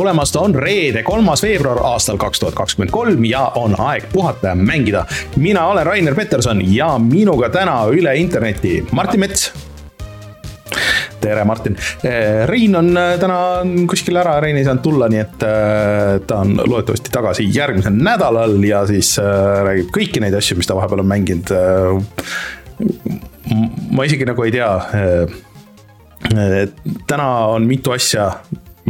tulemast, on reede, kolmas veebruar aastal kaks tuhat kakskümmend kolm ja on aeg puhata ja mängida. mina olen Rainer Peterson ja minuga täna üle interneti Martin Mets tere, Martin. Eh, Rein on eh, täna kuskil ära, Rein ei saanud tulla, nii et eh, ta on loodetavasti tagasi järgmisel nädalal ja siis räägib kõiki neid asju, mis ta vahepeal on mänginud. ma isegi nagu ei tea. täna on mitu asja,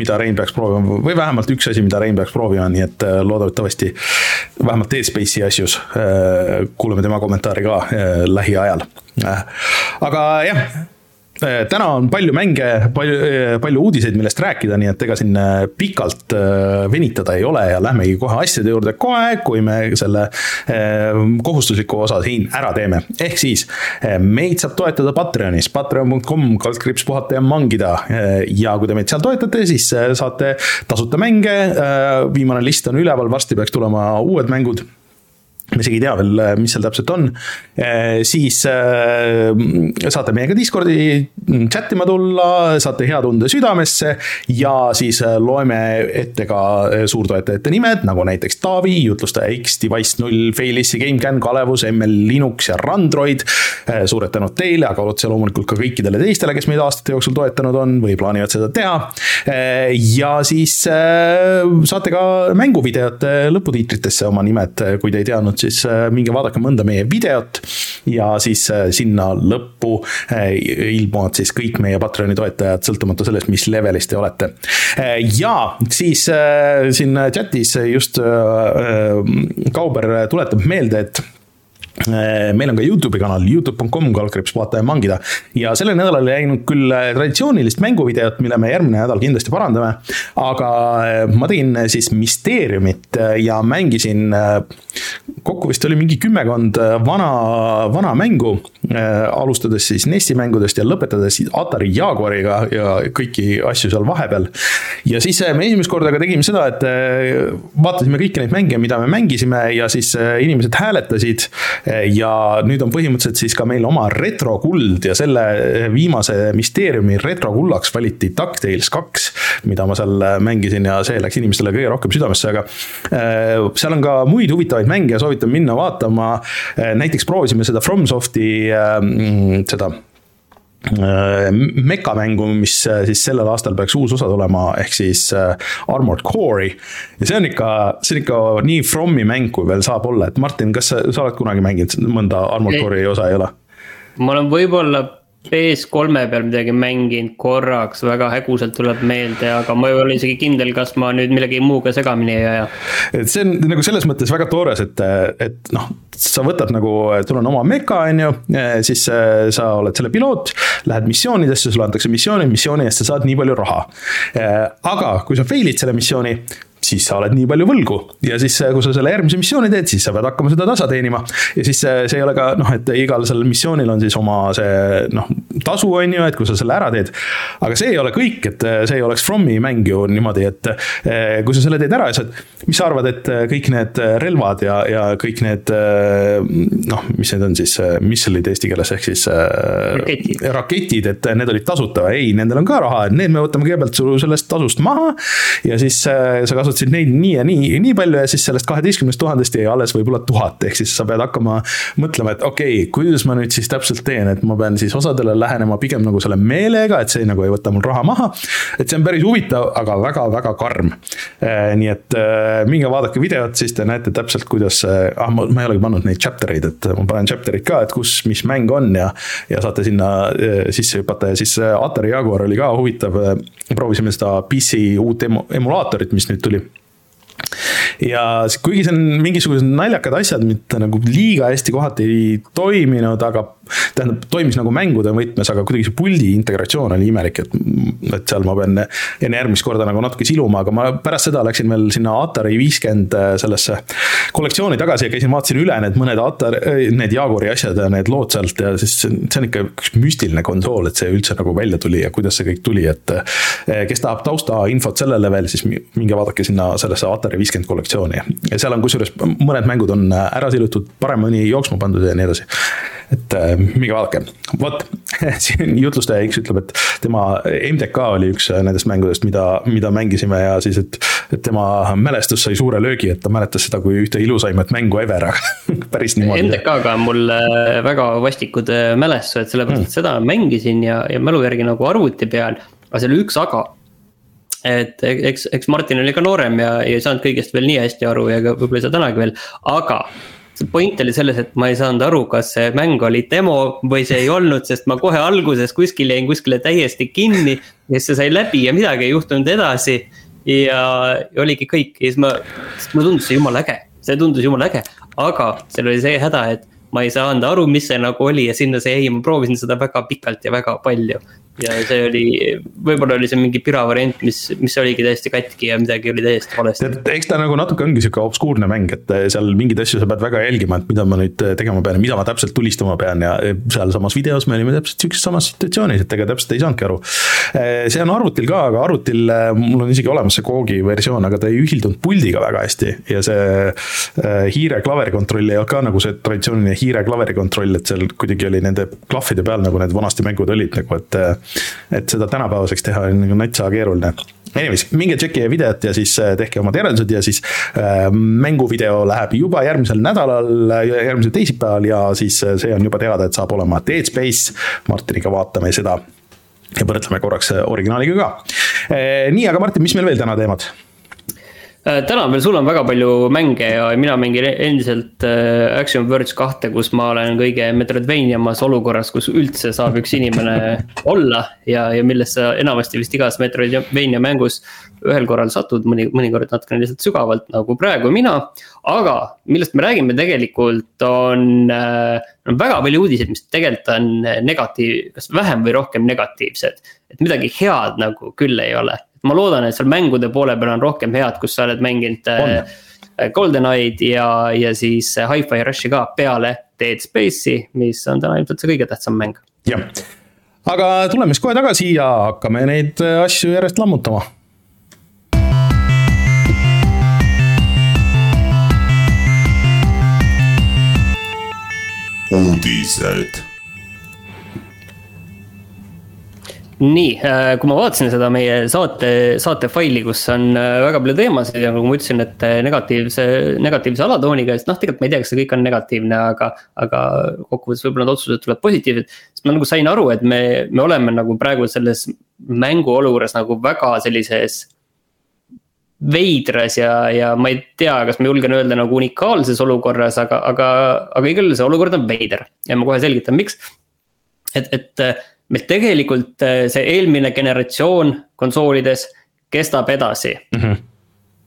mida Rein peaks proovima või vähemalt üks asi, mida Rein peaks proovima, nii et äh, loodetavasti vähemalt Dead Space'i asjus äh, kuuleme tema kommentaari ka äh, lähiajal. aga jah täna on palju mänge, palju, äh, palju uudiseid, millest rääkida, nii et ega siin äh, pikalt venitada ei ole ja lähmegi kohe asjade juurde kohe, kui me selle kohustusliku osa siin ära teeme. ehk siis meid saab toetada Patreonis, patreon.com, kaldkriips puhata ja mangida. ja kui te meid seal toetate, siis saate tasuta mänge. viimane list on üleval, varsti peaks tulema uued mängud me isegi ei tea veel, mis seal täpselt on, eh, siis eh, saate meiega Discordi chat ima tulla, saate hea tunde südamesse ja siis loeme ette ka suurtoetajate nimed, nagu näiteks Taavi, jutlustaja X, Device null, Failissi, GameCAN, Kalevus, ML Linux ja Randroid. suured tänud teile, aga otse loomulikult ka kõikidele teistele, kes meid aastate jooksul toetanud on või plaanivad seda teha. ja siis saate ka mänguvideote lõputiitritesse oma nimed, kui te ei teadnud siis äh, minge vaadake mõnda meie videot ja siis äh, sinna lõppu äh, ilmuvad siis kõik meie Patreoni toetajad, sõltumata sellest, mis levelis te olete. ja siis siin chat'is just Kauber tuletab meelde, et meil on ka Youtube'i kanal, Youtube.com, kaldkriips vaata ja mangida. ja sellel nädalal ei läinud küll äh, traditsioonilist mänguvideot, mille me järgmine nädal kindlasti parandame. aga äh, ma tegin siis Mysteeriumit ja mängisin, kokku vist oli mingi kümmekond vana, vana mängu. alustades siis NES-i mängudest ja lõpetades Atari Jaguariga ja kõiki asju seal vahepeal. ja siis me esimest korda ka tegime seda, et vaatasime kõiki neid mänge, mida me mängisime ja siis inimesed hääletasid ja nüüd on põhimõtteliselt siis ka meil oma retrokuld ja selle viimase Mysteeriumi retrokullaks valiti DuckTales kaks, mida ma seal mängisin ja see läks inimestele kõige rohkem südamesse, aga äh, seal on ka muid huvitavaid mänge ja soovitan minna vaatama. Äh, näiteks proovisime seda FromSofti äh, seda Äh, mekamängu, mis äh, siis sellel aastal peaks uus osa tulema, ehk siis äh, Armored Core'i. ja see on ikka, see on ikka nii From'i mäng, kui veel saab olla, et Martin, kas sa, sa oled kunagi mänginud mõnda Armored Core'i osa, ei ole? ma olen võib-olla PS3 peal midagi mänginud korraks, väga häguselt tuleb meelde, aga ma ei ole isegi kindel, kas ma nüüd millegi muuga segamini ei aja. et see on nagu selles mõttes väga toores, et, et noh, sa võtad nagu, sul on oma meka, on ju, siis sa oled selle piloot, lähed missioonidesse, sulle antakse missioonid, missiooni eest sa saad nii palju raha. aga kui sa fail'id selle missiooni, siis sa oled nii palju võlgu ja siis, äh, kui sa selle järgmise missiooni teed, siis sa pead hakkama seda tasa teenima. ja siis see, äh, see ei ole ka noh, et igal sellel missioonil on siis oma see noh, tasu on ju, et kui sa selle ära teed. aga see ei ole kõik, et äh, see ei oleks From'i mäng ju niimoodi, et kui sa selle teed ära ja sa, mis sa arvad, et kõik need relvad ja, ja kõik need noh, mis need on siis, missilid eesti keeles ehk siis raketid, raketid, et need olid tasuta, ei, nendel on ka raha, et need me võtame kõigepealt su sellest tasust maha ja siis sa kasutad kasutasid neid nii ja nii, nii palju ja siis sellest kaheteistkümnest tuhandest jäi alles võib-olla tuhat, ehk siis sa pead hakkama mõtlema, et okei okay,, kuidas ma nüüd siis täpselt teen, et ma pean siis osadele lähenema pigem nagu selle meelega, et see nagu ei võta mul raha maha. et see on päris huvitav, aga väga-väga karm. Äh, nii et äh, minge vaadake videot, siis te näete täpselt, kuidas, ah ma, ma ei olegi pannud neid chapter eid, et ma panen chapter'id ka, et kus, mis mäng on ja, ja saate sinna äh, sisse hüpata ja siis Atari Jaguar oli ka huvitav. proovisime seda PC uut emu-, emulaatorit, mis nüüd tuli ja kuigi see on mingisugused naljakad asjad, mitte nagu liiga hästi kohati ei toiminud, aga tähendab, toimis nagu mängude võtmes, aga kuidagi see puldi integratsioon oli imelik, et, et seal ma pean enne järgmist korda nagu natuke siluma, aga ma pärast seda läksin veel sinna Atari viiskümmend äh, sellesse kollektsiooni tagasi ja käisin, vaatasin üle need mõned Atari, äh, need Jaguari asjad ja need lood sealt ja siis see on ikka üks müstiline konsool, et see üldse nagu välja tuli ja kuidas see kõik tuli, et äh, kes tahab taustainfot sellele veel, siis minge vaadake sinna sellesse Atari viiskümmend kollektsiooni ja seal on kusjuures mõned mängud on ära silutud, paremini jooksma pandud ja nii edasi et äh, minge vaadake, vot siin jutlustaja X ütleb, et tema MTK oli üks nendest mängudest, mida, mida mängisime ja siis, et. et tema mälestus sai suure löögi, et ta mäletas seda kui ühte ilusaimat mängu ever, aga päris niimoodi. MTK-ga on mul äh, väga vastikud äh, mälestused, sellepärast et mm. seda mängisin ja, ja mälu järgi nagu arvuti peal, aga seal üks aga et eks, eks Martin oli ka noorem ja, ja ei saanud kõigest veel nii hästi aru ja võib-olla ei saa tänagi veel, aga see point oli selles, et ma ei saanud aru, kas see mäng oli demo või see ei olnud, sest ma kohe alguses kuskil jäin kuskile täiesti kinni. ja siis see sai läbi ja midagi ei juhtunud edasi. ja, ja oligi kõik ja siis ma, mulle tundus see jumala äge, see tundus jumala äge, aga seal oli see häda, et ma ei saanud aru, mis see nagu oli ja sinna see jäi, ma proovisin seda väga pikalt ja väga palju ja see oli, võib-olla oli see mingi pira variant, mis, mis oligi täiesti katki ja midagi oli täiesti valesti. eks ta nagu natuke ongi sihuke obskuurne mäng, et seal mingeid asju sa pead väga jälgima, et mida ma nüüd tegema pean ja mida ma täpselt tulistama pean ja sealsamas videos me olime täpselt sihukeses samas situatsioonis, et ega täpselt ei saanudki aru. see on arvutil ka, aga arvutil mul on isegi olemas see Koogi versioon, aga ta ei ühildunud puldiga väga hästi ja see hiire klaveri kontroll ei olnud ka nagu see traditsiooniline hiire klaveri kontroll, et seal kuidagi oli nende klahvide peal nagu need vanasti mängud olid nagu, et et seda tänapäevaseks teha on nagu natsa keeruline. Anyways, minge tšekkige videot ja siis äh, tehke omad järeldused ja siis äh, mänguvideo läheb juba järgmisel nädalal, järgmisel teisipäeval ja siis äh, see on juba teada, et saab olema Dead Space. Martiniga vaatame seda ja võrdleme korraks äh, originaaliga ka. nii, aga Martin, mis meil veel täna teemad? Äh, täna veel, sul on väga palju mänge ja mina mängin endiselt äh, Action Verge kahte, kus ma olen kõige Metroidvaniamas olukorras, kus üldse saab üks inimene olla. ja, ja millest sa enamasti vist igas Metroidvania mängus ühel korral satud, mõni, mõnikord natukene lihtsalt sügavalt nagu praegu mina. aga millest me räägime tegelikult on, äh, on väga palju uudiseid, mis tegelikult on negatiiv, kas vähem või rohkem negatiivsed. et midagi head nagu küll ei ole ma loodan, et seal mängude poole peal on rohkem head, kus sa oled mänginud äh, GoldenEye'd ja, ja siis äh, Hi-Fi Rushi ka peale Dead Space'i, mis on täna ilmselt see kõige tähtsam mäng. jah, aga tuleme siis kohe tagasi ja hakkame neid äh, asju järjest lammutama. Uudised nii, äh, kui ma vaatasin seda meie saate, saate faili, kus on äh, väga palju teemasid ja nagu ma ütlesin, et äh, negatiivse, negatiivse alatooniga, et noh, tegelikult ma ei tea, kas see kõik on negatiivne, aga. aga kokkuvõttes võib-olla need otsused tulevad positiivsed, siis ma nagu sain aru, et me, me oleme nagu praegu selles mänguolukorras nagu väga sellises veidras ja, ja ma ei tea, kas ma julgen öelda nagu unikaalses olukorras, aga, aga, aga igal juhul see olukord on veider ja ma kohe selgitan, miks. et, et meil tegelikult äh, see eelmine generatsioon konsoolides kestab edasi mm. -hmm.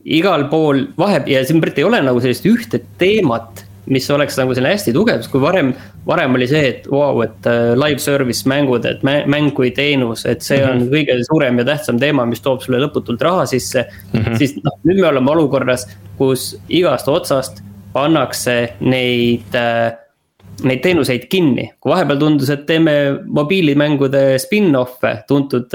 igal pool vahe ja siin ei ole nagu sellist ühte teemat, mis oleks nagu selline hästi tugev, sest kui varem, varem oli see, et vau wow,, et uh, live service mängud, et mäng kui teenus, et see mm -hmm. on mhm. kõige suurem ja tähtsam teema, mis toob sulle lõputult raha sisse mm. -hmm. siis noh, nüüd me oleme olukorras, kus igast otsast pannakse neid uh, neid teenuseid kinni, kui vahepeal tundus, et teeme mobiilimängude spin-off'e tuntud,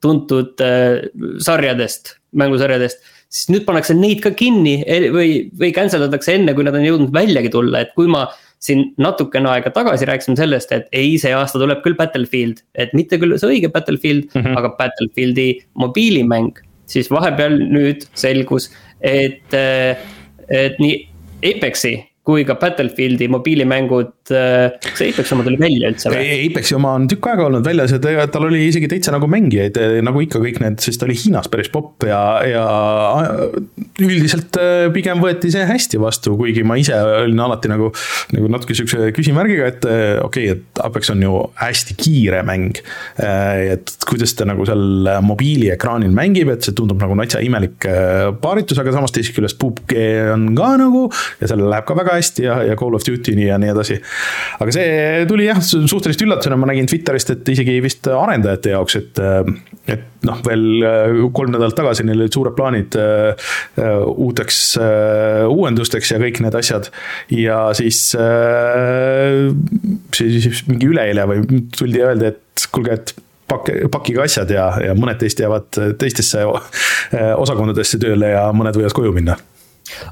tuntud äh, sarjadest, mängusarjadest. siis nüüd pannakse neid ka kinni e, või, või cancel datakse enne, kui nad on jõudnud väljagi tulla, et kui ma siin natukene aega tagasi rääkisime sellest, et ei, see aasta tuleb küll Battlefield, et mitte küll see õige Battlefield mm, -hmm. aga Battlefieldi mobiilimäng. siis vahepeal nüüd selgus, et, äh, et nii Apexi kui ka Battlefieldi mobiilimängud, äh, kas Apex oma tuli välja üldse või? Apexi oma on tükk aega olnud väljas ja tal oli isegi täitsa nagu mängijaid, eh, nagu ikka kõik need, sest ta oli Hiinas päris popp ja, ja üldiselt äh, pigem võeti see hästi vastu, kuigi ma ise olin alati nagu, nagu natuke sihukese küsimärgiga, et äh, okei okay,, et Apex on ju hästi kiire mäng. et kuidas ta nagu seal mobiiliekraanil mängib, et see tundub nagu natsa imelik paaritus, aga samas teisest küljest PUBG on ka nagu ja sellel läheb ka väga väga hästi ja, ja Call of Duty'ni ja nii edasi. aga see tuli jah, suhteliselt üllatusena, ma nägin Twitterist, et isegi vist arendajate jaoks, et. et noh, veel äh, kolm nädalat tagasi neil olid suured plaanid äh, äh, uuteks uuendusteks ja kõik need asjad. ja siis, siis mingi üleeile või tuldi ja öeldi, et kuulge, et pakk, pakkige asjad ja, ja mõned teist jäävad teistesse osakondadesse tööle ja mõned võivad koju minna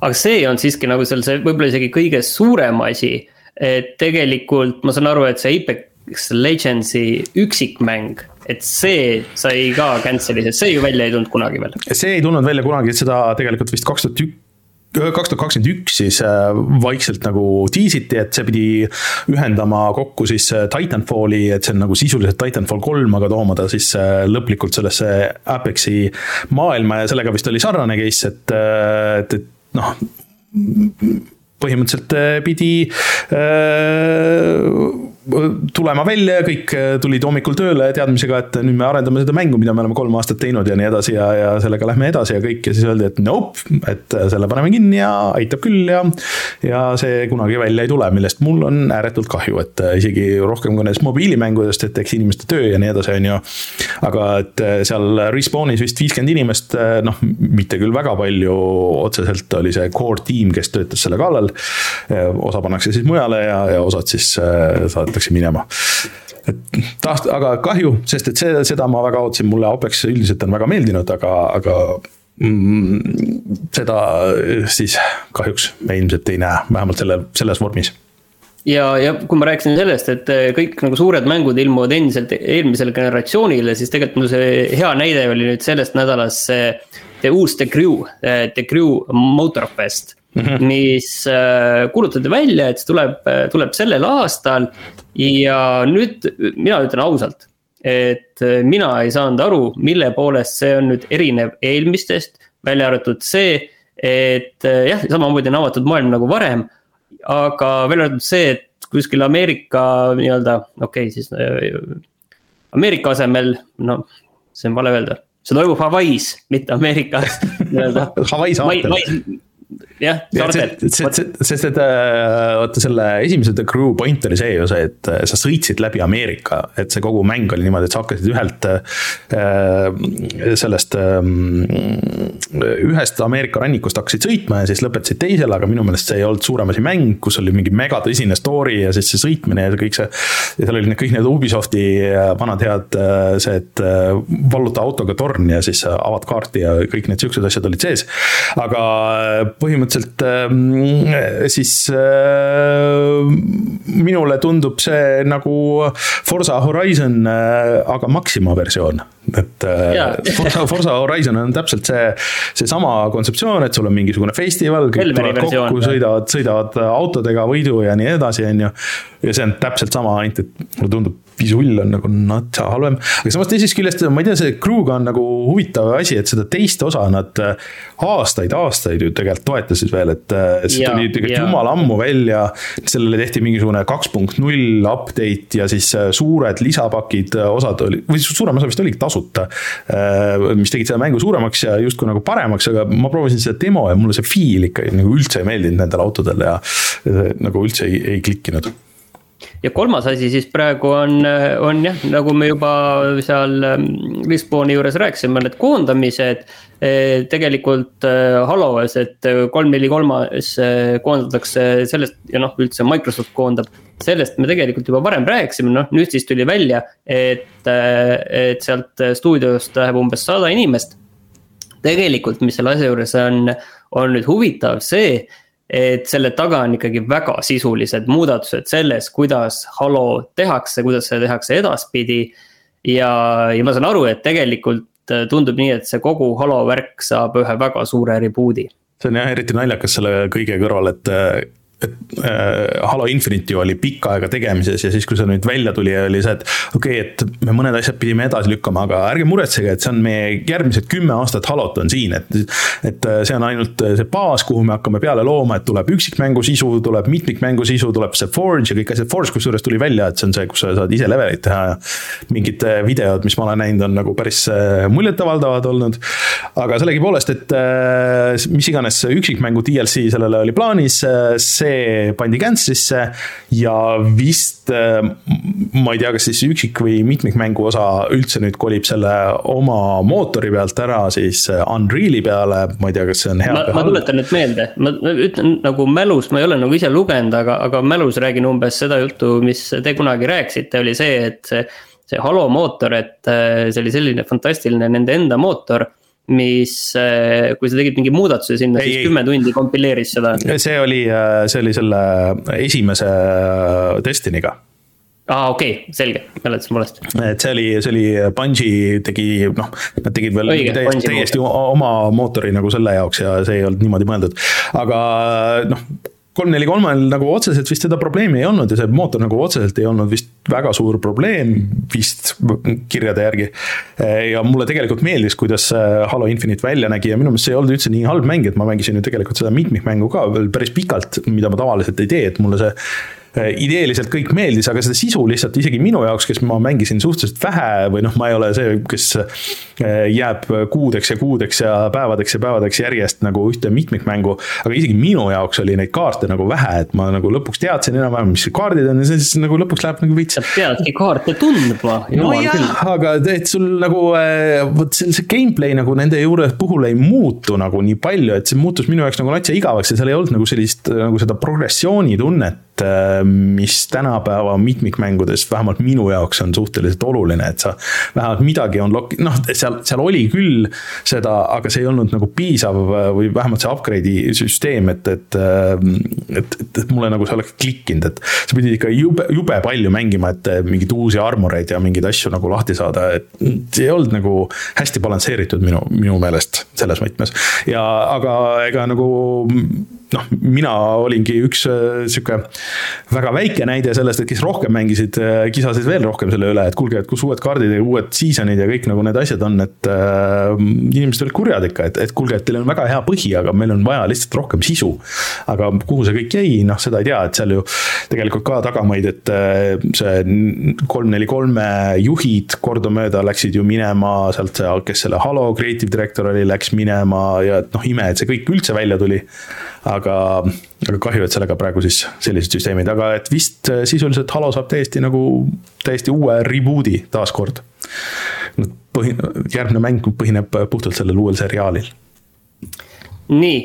aga see on siiski nagu seal see võib-olla isegi kõige suurem asi. et tegelikult ma saan aru, et see Apex Legendsi üksikmäng et see sai ka cancel'i, sest see ju välja ei tulnud kunagi veel. see ei tulnud välja kunagi, seda tegelikult vist kaks tuhat üks kaks tuhat kakskümmend üks siis äh, vaikselt nagu tiisiti, et see pidi ühendama kokku siis äh, Titanfalli, et see on nagu sisuliselt Titanfall kolm, aga tooma ta siis äh, lõplikult sellesse Apexi maailma ja sellega vist oli sarnane case, et, et, et noh põhimõtteliselt pidi äh, tulema välja ja kõik äh, tulid hommikul tööle teadmisega, et nüüd me arendame seda mängu, mida me oleme kolm aastat teinud ja nii edasi ja, ja sellega lähme edasi ja kõik ja siis öeldi, et nope, et äh, selle paneme kinni ja aitab küll ja. ja see kunagi välja ei tule, millest mul on ääretult kahju, et äh, isegi rohkem kui nendest mobiilimängudest, et eks inimeste töö ja nii edasi, on ju. aga et seal Respawnis vist viiskümmend inimest, noh, mitte küll väga palju, otseselt oli see core tiim, kes töötas selle kallal. osa pannakse siis mujale ja, ja osad siis saadetakse minema et taht-, aga kahju, sest et see, seda ma väga ootasin, mulle Apex üldiselt on väga meeldinud, aga, aga mm, seda siis kahjuks me ilmselt ei näe, vähemalt selle, selles vormis ja, ja kui ma rääkisin sellest, et kõik nagu suured mängud ilmuvad endiselt eelmisele generatsioonile, siis tegelikult mul see hea näide oli nüüd sellest nädalast see. The uus The Crew, The Crew Motorfest mm, -hmm. mis äh, kuulutati välja, et see tuleb, tuleb sellel aastal. ja nüüd mina ütlen ausalt, et äh, mina ei saanud aru, mille poolest see on nüüd erinev eelmistest, välja arvatud see, et äh, jah, samamoodi on avatud maailm nagu varem. aga välja arvatud see, et kuskil Ameerika nii-öelda, okei okay, siis Ameerika asemel, no see on vale öelda see toimub Hawaii's, mitte Ameerikas nii-öelda Hawaii saatel jah, saartel. sest, et äh, vaata selle esimese The Crew point oli see ju see, et äh, sa sõitsid läbi Ameerika, et see kogu mäng oli niimoodi, et sa hakkasid ühelt äh, sellest ähm, ühest Ameerika rannikust hakkasid sõitma ja siis lõpetasid teisele, aga minu meelest see ei olnud suurem asi mäng, kus oli mingi megatõsine story ja siis see sõitmine ja kõik see. ja seal olid need kõik need Ubisofti vanad head see, et valluta autoga torn ja siis avad kaarti ja kõik need siuksed asjad olid sees. aga põhimõtteliselt ähm, siis äh, minule tundub see nagu Forsa Horizon, äh, aga Maxima versioon et yeah. Äh, Forza, Forza Horizon on täpselt see, seesama kontseptsioon, et sul on mingisugune festival, kõik tulevad kokku, sõidavad, sõidavad autodega võidu ja nii edasi, on ju. ja see on täpselt sama, ainult et mulle tundub visull on nagu natsa halvem. aga samas teisest küljest, ma ei tea, see crew'ga on nagu huvitav asi, et seda teist osa nad äh, aastaid, aastaid ju tegelikult toetasid veel, et äh, see ja, tuli tegelikult jumala ammu välja. sellele tehti mingisugune kaks punkt null update ja siis suured lisapakid, osad oli, või suurem osa vist oligi tasuta tasuta. Äh, mis tegid seda mängu suuremaks ja justkui nagu paremaks, aga ma proovisin seda demo ja mulle see feel ikka nagu üldse ei meeldinud nendel autodel ja nagu üldse ei, ei klikkinud ja kolmas asi siis praegu on, on jah, nagu me juba seal ähm, Respawni juures rääkisime, need koondamised. Eh, tegelikult äh, Halos, et kolm, neli, kolmas koondatakse sellest ja noh, üldse Microsoft koondab. sellest me tegelikult juba varem rääkisime, noh nüüd siis tuli välja, et, et sealt stuudiost läheb umbes sada inimest. tegelikult, mis selle asja juures on, on nüüd huvitav see et selle taga on ikkagi väga sisulised muudatused selles, kuidas Halo tehakse, kuidas seda tehakse edaspidi. ja, ja ma saan aru, et tegelikult tundub nii, et see kogu Halo värk saab ühe väga suure reboot'i. see on jah eriti naljakas selle kõige kõrval, et et äh, Halo Infinite ju oli pikka aega tegemises ja siis, kui see nüüd välja tuli, oli see, et okei okay,, et me mõned asjad pidime edasi lükkama, aga ärge muretsege, et see on meie järgmised kümme aastat Halot on siin, et. et äh, see on ainult äh, see baas, kuhu me hakkame peale looma, et tuleb üksikmängu sisu, tuleb mitmikmängu sisu, tuleb see Forge ja kõik asjad, Forge kusjuures tuli välja, et see on see, kus sa saad ise leveleid teha ja. mingid äh, videod, mis ma olen näinud, on nagu päris muljetavaldavad olnud. aga sellegipoolest, et mis iganes üksikmängu DLC sellele oli plaanis, see see pandi cancel'isse ja vist äh, ma ei tea, kas siis üksik- või mitmikmängu osa üldse nüüd kolib selle oma mootori pealt ära siis Unreal'i peale, ma ei tea, kas see on hea. ma, ma tuletan nüüd meelde, ma ütlen nagu mälus, ma ei ole nagu ise lugenud, aga, aga mälus räägin umbes seda juttu, mis te kunagi rääkisite, oli see, et see see Halo mootor, et äh, see oli selline fantastiline nende enda mootor mis, kui sa tegid mingi muudatuse sinna, siis kümme tundi kompileeris seda. see oli, see oli selle esimese Destiny'ga aa ah,, okei okay,, selge, mäletasin valesti. et see oli, see oli, Bungi tegi, noh, nad tegid veel Õige, täiesti, täiesti oma mootori nagu selle jaoks ja see ei olnud niimoodi mõeldud. aga noh, kolm neli kolmel nagu otseselt vist seda probleemi ei olnud ja see mootor nagu otseselt ei olnud vist väga suur probleem, vist kirjade järgi. ja mulle tegelikult meeldis, kuidas Halo Infinite välja nägi ja minu meelest see ei olnud üldse nii halb mäng, et ma mängisin ju tegelikult seda mitmikmängu ka veel päris pikalt, mida ma tavaliselt ei tee, et mulle see ideeliselt kõik meeldis, aga seda sisu lihtsalt isegi minu jaoks, kes ma mängisin suhteliselt vähe või noh, ma ei ole see, kes äh, jääb kuudeks ja kuudeks ja päevadeks ja päevadeks järjest nagu ühte mitmikmängu. aga isegi minu jaoks oli neid kaarte nagu vähe, et ma nagu lõpuks teadsin enam-vähem, mis kaardid on ja siis nagu lõpuks läheb nagu veits. sa peadki kaarte tundma. nojah, aga et sul nagu äh, vot see, see gameplay nagu nende juures puhul ei muutu nagu nii palju, et see muutus minu jaoks nagu natsa igavaks ja seal ei olnud nagu sellist nagu seda progressiooni tunnet mis tänapäeva mitmikmängudes vähemalt minu jaoks on suhteliselt oluline, et sa vähemalt midagi on lok-, noh, seal, seal oli küll seda, aga see ei olnud nagu piisav või vähemalt see upgrade'i süsteem, et, et et, et, et mulle nagu see oleks klikkinud, et sa pidid ikka jube, jube palju mängima, et mingeid uusi armoreid ja mingeid asju nagu lahti saada, et see ei olnud nagu hästi balansseeritud minu, minu meelest selles võtmes. ja aga ega nagu noh, mina olingi üks äh, sihuke väga väike näide sellest, et kes rohkem mängisid, äh, kisasid veel rohkem selle üle, et kuulge, et kus uued kaardid ja uued season'id ja kõik nagu need asjad on, et äh, inimesed olid kurjad ikka, et, et kuulge, et teil on väga hea põhi, aga meil on vaja lihtsalt rohkem sisu. aga kuhu see kõik jäi, noh, seda ei tea, et seal ju tegelikult ka tagamaid, et äh, see kolm, neli, kolme juhid kordamööda läksid ju minema sealt, kes selle Halo creative director oli, läks minema ja et noh, ime, et see kõik üldse välja tuli aga, aga kahju, et sellega praegu siis sellised süsteemid, aga et vist äh, sisuliselt Halo saab täiesti nagu, täiesti uue reboot'i taaskord. põhi, järgmine mäng põhineb puhtalt sellel uuel seriaalil nii,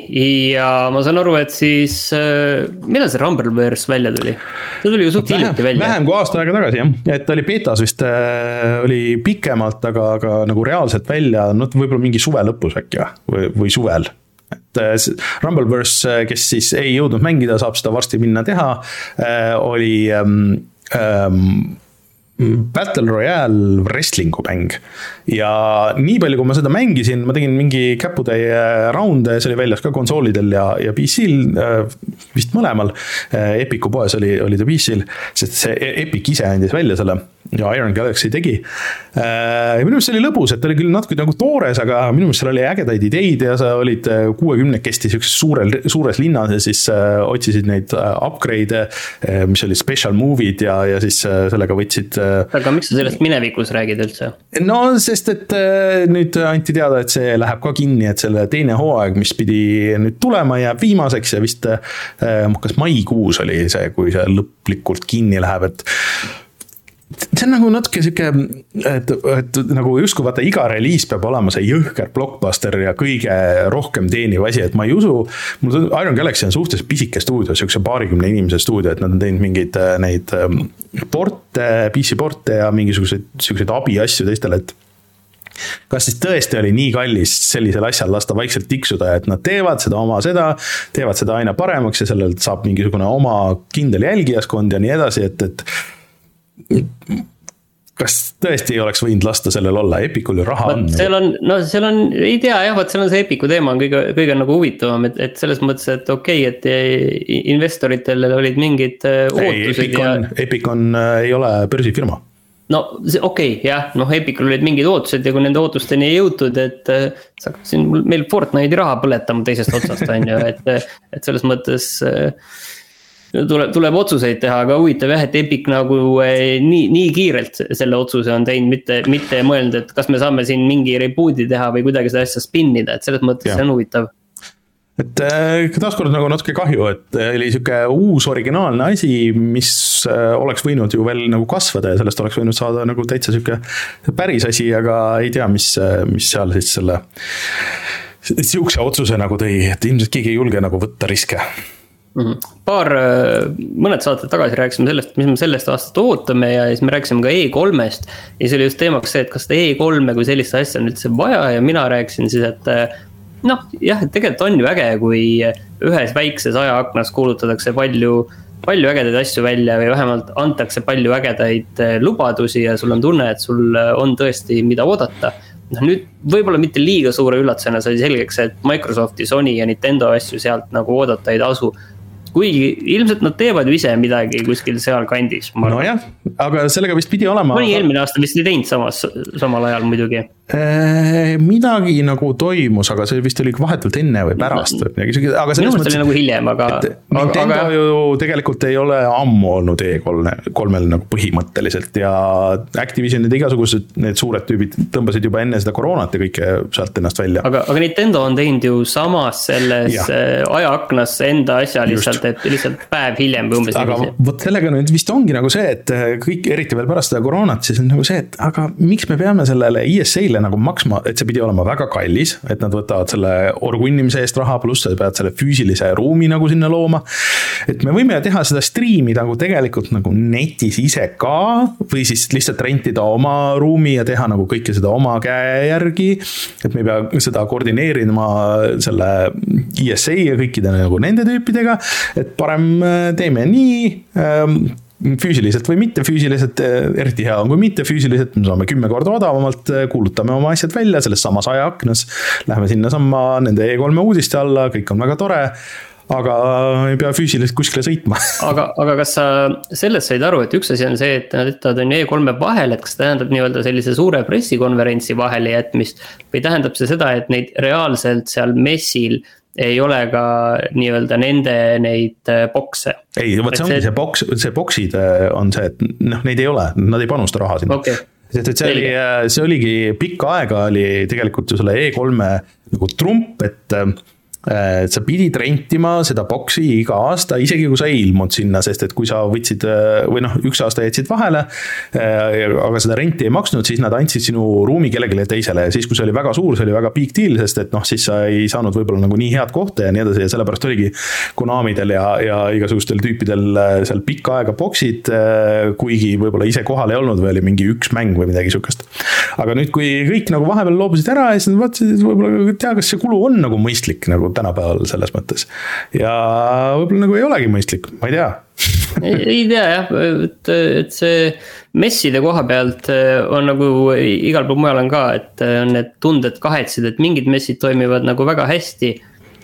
ja ma saan aru, et siis äh,, millal see Rumbleverse välja tuli? see tuli ju suht hiljuti välja. vähem kui aasta aega tagasi jah, et ta oli betas vist äh,, oli pikemalt, aga, aga nagu reaalselt välja, no võib-olla mingi suve lõpus äkki või, või suvel et äh, Rumbleverse, äh, kes siis ei jõudnud mängida, saab seda varsti minna teha, äh, oli ähm, ähm, Battle Royale wrestling'u mäng. Ja nii palju, kui ma seda mängisin, ma tegin mingi käputäie raunde, see oli väljas ka konsoolidel ja, ja PC-l, vist mõlemal. Epicu poes oli, oli ta PC-l, sest see e-, Epic ise andis välja selle ja Iron Galaxy tegi. ja minu meelest see oli lõbus, et ta oli küll natuke nagu toores, aga minu meelest seal oli ägedaid ideid ja sa olid kuuekümnekesti sihukeses suurel, suures linnas ja siis otsisid neid upgrade'e, mis olid special move'id ja, ja siis sellega võtsid aga miks sa sellest minevikus räägid üldse? no sest, et äh, nüüd anti teada, et see läheb ka kinni, et selle teine hooaeg, mis pidi nüüd tulema, jääb viimaseks ja vist äh, kas maikuus oli see, kui see lõplikult kinni läheb, et see on nagu natuke sihuke, et, et nagu justkui vaata iga reliis peab olema see jõhker blockbuster ja kõige rohkem teeniv asi, et ma ei usu. mul tundub, Iron Galaxy on suhteliselt pisike stuudio, sihukese paarikümne inimese stuudio, et nad on teinud mingeid äh, neid ähm, porte, PC porte ja mingisuguseid sihukeseid abiasju teistele, et kas siis tõesti oli nii kallis sellisel asjal lasta vaikselt tiksuda, et nad teevad seda oma seda, teevad seda aina paremaks ja sellelt saab mingisugune oma kindel jälgijaskond ja nii edasi, et, et kas tõesti ei oleks võinud lasta sellel olla, Epicul ju raha on. seal on, no seal on, ei tea jah, vot seal on see Epicu teema on kõige, kõige nagu huvitavam, et, et selles mõttes, et okei okay,, et investoritel olid mingid äh, ootused Epic on, ja. Epic on, äh, ei ole börsifirma no see okei okay,, jah, noh, Epicul olid mingid ootused ja kui nende ootusteni ei jõutud, et äh,. sa hakkad siin meil Fortnite'i raha põletama teisest otsast, on ju, et, et selles mõttes äh, tuleb, tuleb otsuseid teha, aga huvitav jah, et Epic nagu eh, nii, nii kiirelt selle otsuse on teinud, mitte, mitte mõelnud, et kas me saame siin mingi reboot'i teha või kuidagi seda asja spin ida, et selles mõttes ja. see on huvitav et äh, taaskord nagu natuke kahju, et äh, oli sihuke uus originaalne asi, mis äh, oleks võinud ju veel nagu kasvada ja sellest oleks võinud saada nagu täitsa sihuke päris asi, aga ei tea, mis, mis seal siis selle. sihukese otsuse nagu tõi, et ilmselt keegi ei julge nagu võtta riske. -hmm. paar, mõned saated tagasi rääkisime sellest, mis me sellest aastast ootame ja siis me rääkisime ka E3-st. ja siis oli just teemaks see, et kas seda E3-e kui sellist asja on üldse vaja ja mina rääkisin siis, et noh, jah, et tegelikult on ju äge, kui ühes väikses ajaaknas kuulutatakse palju, palju ägedaid asju välja või vähemalt antakse palju ägedaid eh, lubadusi ja sul on tunne, et sul on tõesti, mida oodata. noh, nüüd võib-olla mitte liiga suure üllatusena sai selgeks, et Microsofti, Sony ja Nintendo asju sealt nagu oodata ei tasu kuigi ilmselt nad teevad ju ise midagi kuskil sealkandis. nojah, aga sellega vist pidi olema. mõni eelmine aasta vist ei teinud samas, samal ajal muidugi. Äh, midagi nagu toimus, aga see vist oli vahetult enne või pärast või midagi siukest, aga selles mõttes. oli nagu hiljem, aga. Nintendo aga... ju tegelikult ei ole ammu olnud E3-l, kolmel nagu põhimõtteliselt ja Activisionid ja igasugused need suured tüübid tõmbasid juba enne seda koroonat ja kõike sealt ennast välja. aga, aga Nintendo on teinud ju samas selles ja. Äh, ajaaknas enda asja lihtsalt teeb lihtsalt päev hiljem või umbes. aga vot sellega nüüd vist ongi nagu see, et kõik, eriti veel pärast seda koroonat, siis on nagu see, et aga miks me peame sellele ESA-le nagu maksma, et see pidi olema väga kallis, et nad võtavad selle orgunnimise eest raha, pluss sa pead selle füüsilise ruumi nagu sinna looma. et me võime teha seda striimi nagu tegelikult nagu netis ise ka või siis lihtsalt rentida oma ruumi ja teha nagu kõike seda oma käe järgi. et me ei pea seda koordineerima selle ESA ja kõikide nagu nende tüüpidega et parem teeme nii ähm, füüsiliselt või mittefüüsiliselt, äh, eriti hea on, kui mittefüüsiliselt, me saame kümme korda odavamalt, äh, kuulutame oma asjad välja selles samas ajaaknas. Lähme sinnasamma nende E3-e uudiste alla, kõik on väga tore aga ei pea füüsiliselt kuskile sõitma aga, aga kas sa sellest said aru, et üks asi on see, et nad ütlevad, on E3-e vahel, et kas tähendab nii-öelda sellise suure pressikonverentsi vahele jätmist. või tähendab see seda, et neid reaalselt seal messil ei ole ka nii-öelda nende neid äh, bokse. ei, vot see ongi see boks, see boksid äh, on see, et noh, neid ei ole, nad ei panusta raha sinna. Okay sest et see oli, äh, see oligi pikka aega oli tegelikult ju selle E3-e nagu trump, et sa pidid rentima seda boksi iga aasta, isegi kui sa ei ilmunud sinna, sest et kui sa võtsid või noh, üks aasta jätsid vahele. aga seda renti ei maksnud, siis nad andsid sinu ruumi kellelegi teisele ja siis, kui see oli väga suur, see oli väga big deal, sest et noh, siis sa ei saanud võib-olla nagu nii head kohta ja nii edasi ja sellepärast oligi. Konamidel ja, ja igasugustel tüüpidel seal pikka aega boksid, kuigi võib-olla ise kohal ei olnud või oli mingi üks mäng või midagi sihukest. aga nüüd, kui kõik nagu vahepeal loobusid ära ja siis nad vaatasid, et võib-olla tea, kas see kulu on nagu mõistlik nagu tänapäeval selles mõttes. ja võib-olla nagu ei olegi mõistlik, ma ei tea ei, ei tea jah, et, et see messide koha pealt eh, on nagu igal pool mujal on ka, et eh, on need tunded kahetsed, et mingid messid toimivad nagu väga hästi.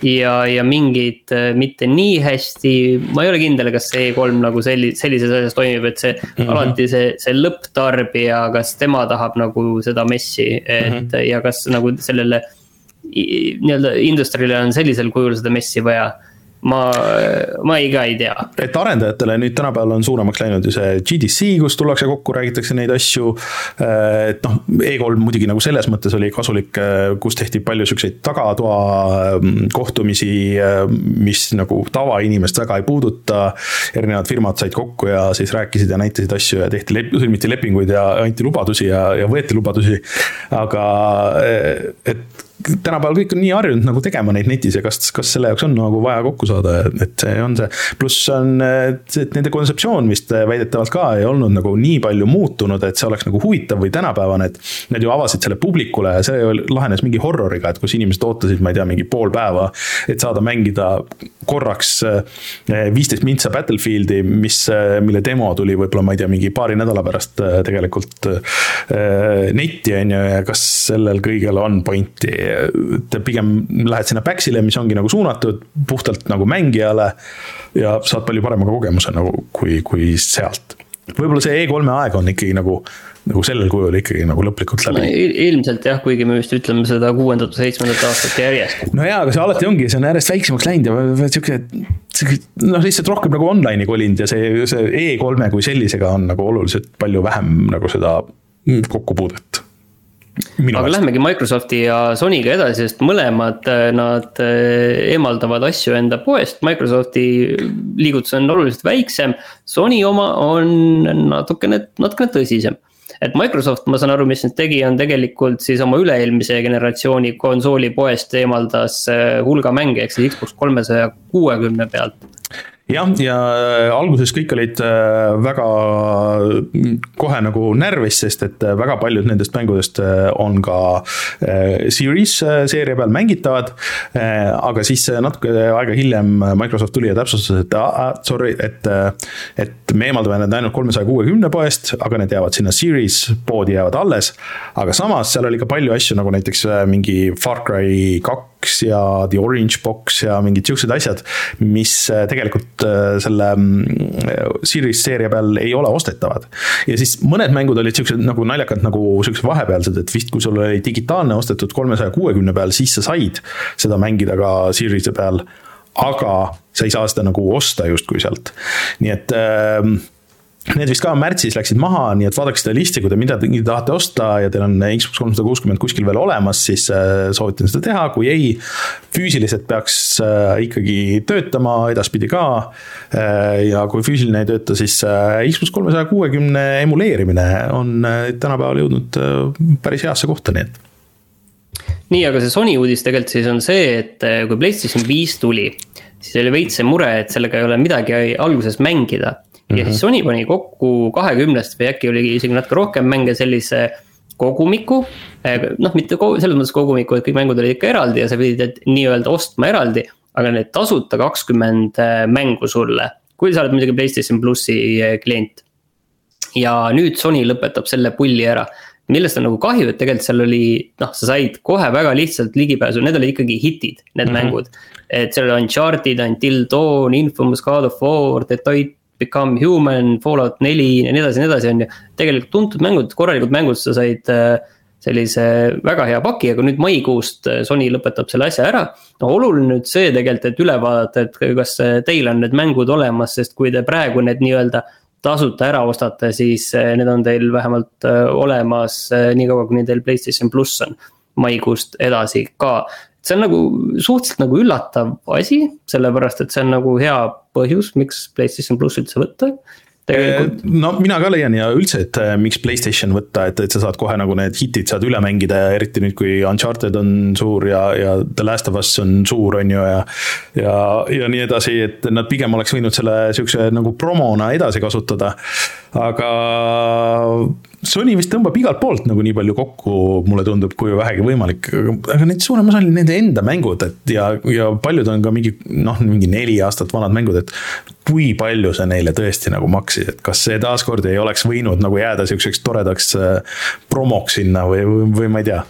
ja, ja mingid eh, mitte nii hästi, ma ei ole kindel, kas see E3 nagu selli-, sellises asjas toimib, et see mm -hmm. alati see, see lõpptarbija, kas tema tahab nagu seda messi, et mm -hmm. ja kas nagu sellele nii-öelda industriale on sellisel kujul seda messi vaja ma, ma ei ka ei tea. et arendajatele nüüd tänapäeval on suuremaks läinud ju see GDC, kus tullakse kokku, räägitakse neid asju. et noh, E3 muidugi nagu selles mõttes oli kasulik, kus tehti palju siukseid tagatoa mm, kohtumisi, mis nagu tavainimest väga ei puuduta. erinevad firmad said kokku ja siis rääkisid ja näitasid asju ja tehti, sõlmiti lepinguid ja anti lubadusi ja, ja võeti lubadusi. aga et tänapäeval kõik on nii harjunud nagu tegema neid netis ja kas, kas selle jaoks on nagu vaja kokku saada, et see on see. pluss on, et nende kontseptsioon vist väidetavalt ka ei olnud nagu nii palju muutunud, et see oleks nagu huvitav või tänapäevane, et. Nad ju avasid selle publikule ja see lahenes mingi horroriga, et kus inimesed ootasid, ma ei tea, mingi pool päeva. et saada mängida korraks eh, viisteist mintsa Battlefieldi, mis, eh, mille demo tuli võib-olla, ma ei tea, mingi paari nädala pärast eh, tegelikult netti, on ju, ja kas sellel kõigel on pointi et pigem lähed sinna Paxile, mis ongi nagu suunatud puhtalt nagu mängijale. ja saad palju parema kogemuse nagu, kui, kui sealt. võib-olla see E3-e aeg on ikkagi nagu nagu sellel kujul ikkagi nagu lõplikult läbi no,. ilmselt jah, kuigi me vist ütleme seda kuuendat seitsmendat aastat järjest. no jaa, aga see alati ongi, see on järjest väiksemaks läinud ja sihuke, noh, lihtsalt rohkem nagu online'i kolinud ja see, see E3-e kui sellisega on nagu oluliselt palju vähem nagu seda kokkupuudet aga vastu. lähmegi Microsofti ja Sonyga edasi, sest mõlemad äh, nad äh, eemaldavad asju enda poest, Microsofti liigutus on oluliselt väiksem. Sony oma on natukene, natukene tõsisem et Microsoft, ma saan aru, mis nüüd tegi, on tegelikult siis oma üle-eelmise generatsiooni konsooli poest eemaldas äh, hulga mänge, ehk siis Xbox kolmesaja kuuekümne pealt jah, ja alguses kõik olid väga kohe nagu närvis, sest et väga paljud nendest mängudest on ka Series seeria peal mängitavad. aga siis natuke aega hiljem Microsoft tuli ja täpsustas, et ah, sorry, et, et me eemaldame need ainult kolmesaja kuuekümne poest, aga need jäävad sinna Series poodi jäävad alles. aga samas seal oli ka palju asju nagu näiteks mingi Far Cry kaks ja The Orange Box ja mingid siuksed asjad, mis äh, tegelikult äh, selle mm, Series seeria peal ei ole ostetavad. ja siis mõned mängud olid siuksed nagu naljakad nagu siuksed vahepealsed, et vist kui sul oli digitaalne ostetud kolmesaja kuuekümne peal, siis sa said seda mängida ka Series'i peal aga sa ei saa seda nagu osta justkui sealt, nii et äh, Need vist ka märtsis läksid maha, nii et vaadake seda listi, kui te midagi tahate osta ja teil on Xbox kolmsada kuuskümmend kuskil veel olemas, siis äh, soovitan seda teha, kui ei, füüsiliselt peaks äh, ikkagi töötama edaspidi ka. Äh, ja kui füüsiline ei tööta, siis Xbox kolmesaja kuuekümne emuleerimine on tänapäeval jõudnud päris heasse kohta, nii et nii, aga see Sony uudis tegelikult siis on see, et kui PlayStation viis tuli, siis oli veits see mure, et sellega ei ole midagi alguses mängida ja siis mhm. Sony pani kokku kahekümnest või äkki oli isegi natuke rohkem mänge sellise kogumiku. Eh, noh, mitte selles mõttes kogumiku, et kõik mängud olid ikka eraldi ja sa pidid nii-öelda ostma eraldi. aga need tasuta kakskümmend eh, mängu sulle, kui sa oled muidugi PlayStation plussi eh, klient. ja nüüd Sony lõpetab selle pulli ära millest on nagu kahju, et tegelikult seal oli, noh, sa said kohe väga lihtsalt ligipääsu, need olid ikkagi hitid, need mm -hmm. mängud. et seal oli Uncharted, Until Dawn, Infamous, God of War, Detroit Become Human, Fallout neli ja nii edasi ja nii edasi, on ju. tegelikult tuntud mängud, korralikud mängud, sa said äh, sellise väga hea paki, aga nüüd maikuust äh, Sony lõpetab selle asja ära. no oluline nüüd see tegelikult, et üle vaadata, et kas äh, teil on need mängud olemas, sest kui te praegu need nii-öelda tasuta ära ostate, siis need on teil vähemalt olemas niikaua, kuni teil Playstation pluss on maikuust edasi ka see on nagu suhteliselt nagu üllatav asi, sellepärast et see on nagu hea põhjus, miks PlayStation pluss üldse võtta tegelikult. no mina ka leian ja üldse, et äh, miks Playstation võtta, et, et sa saad kohe nagu need hitid saad üle mängida ja eriti nüüd, kui Uncharted on suur ja, ja The Last of Us on suur, on ju, ja. ja, ja nii edasi, et nad pigem oleks võinud selle sihukese nagu promona edasi kasutada. Aga Sony vist tõmbab igalt poolt nagu nii palju kokku, mulle tundub, kui vähegi võimalik, aga need suurem osa oli nende enda mängud, et ja, ja paljud on ka mingi noh, mingi neli aastat vanad mängud, et kui palju see neile tõesti nagu maksis, et kas see taaskord ei oleks võinud nagu jääda sihukeseks toredaks äh, promoks sinna või, või, või ma ei tea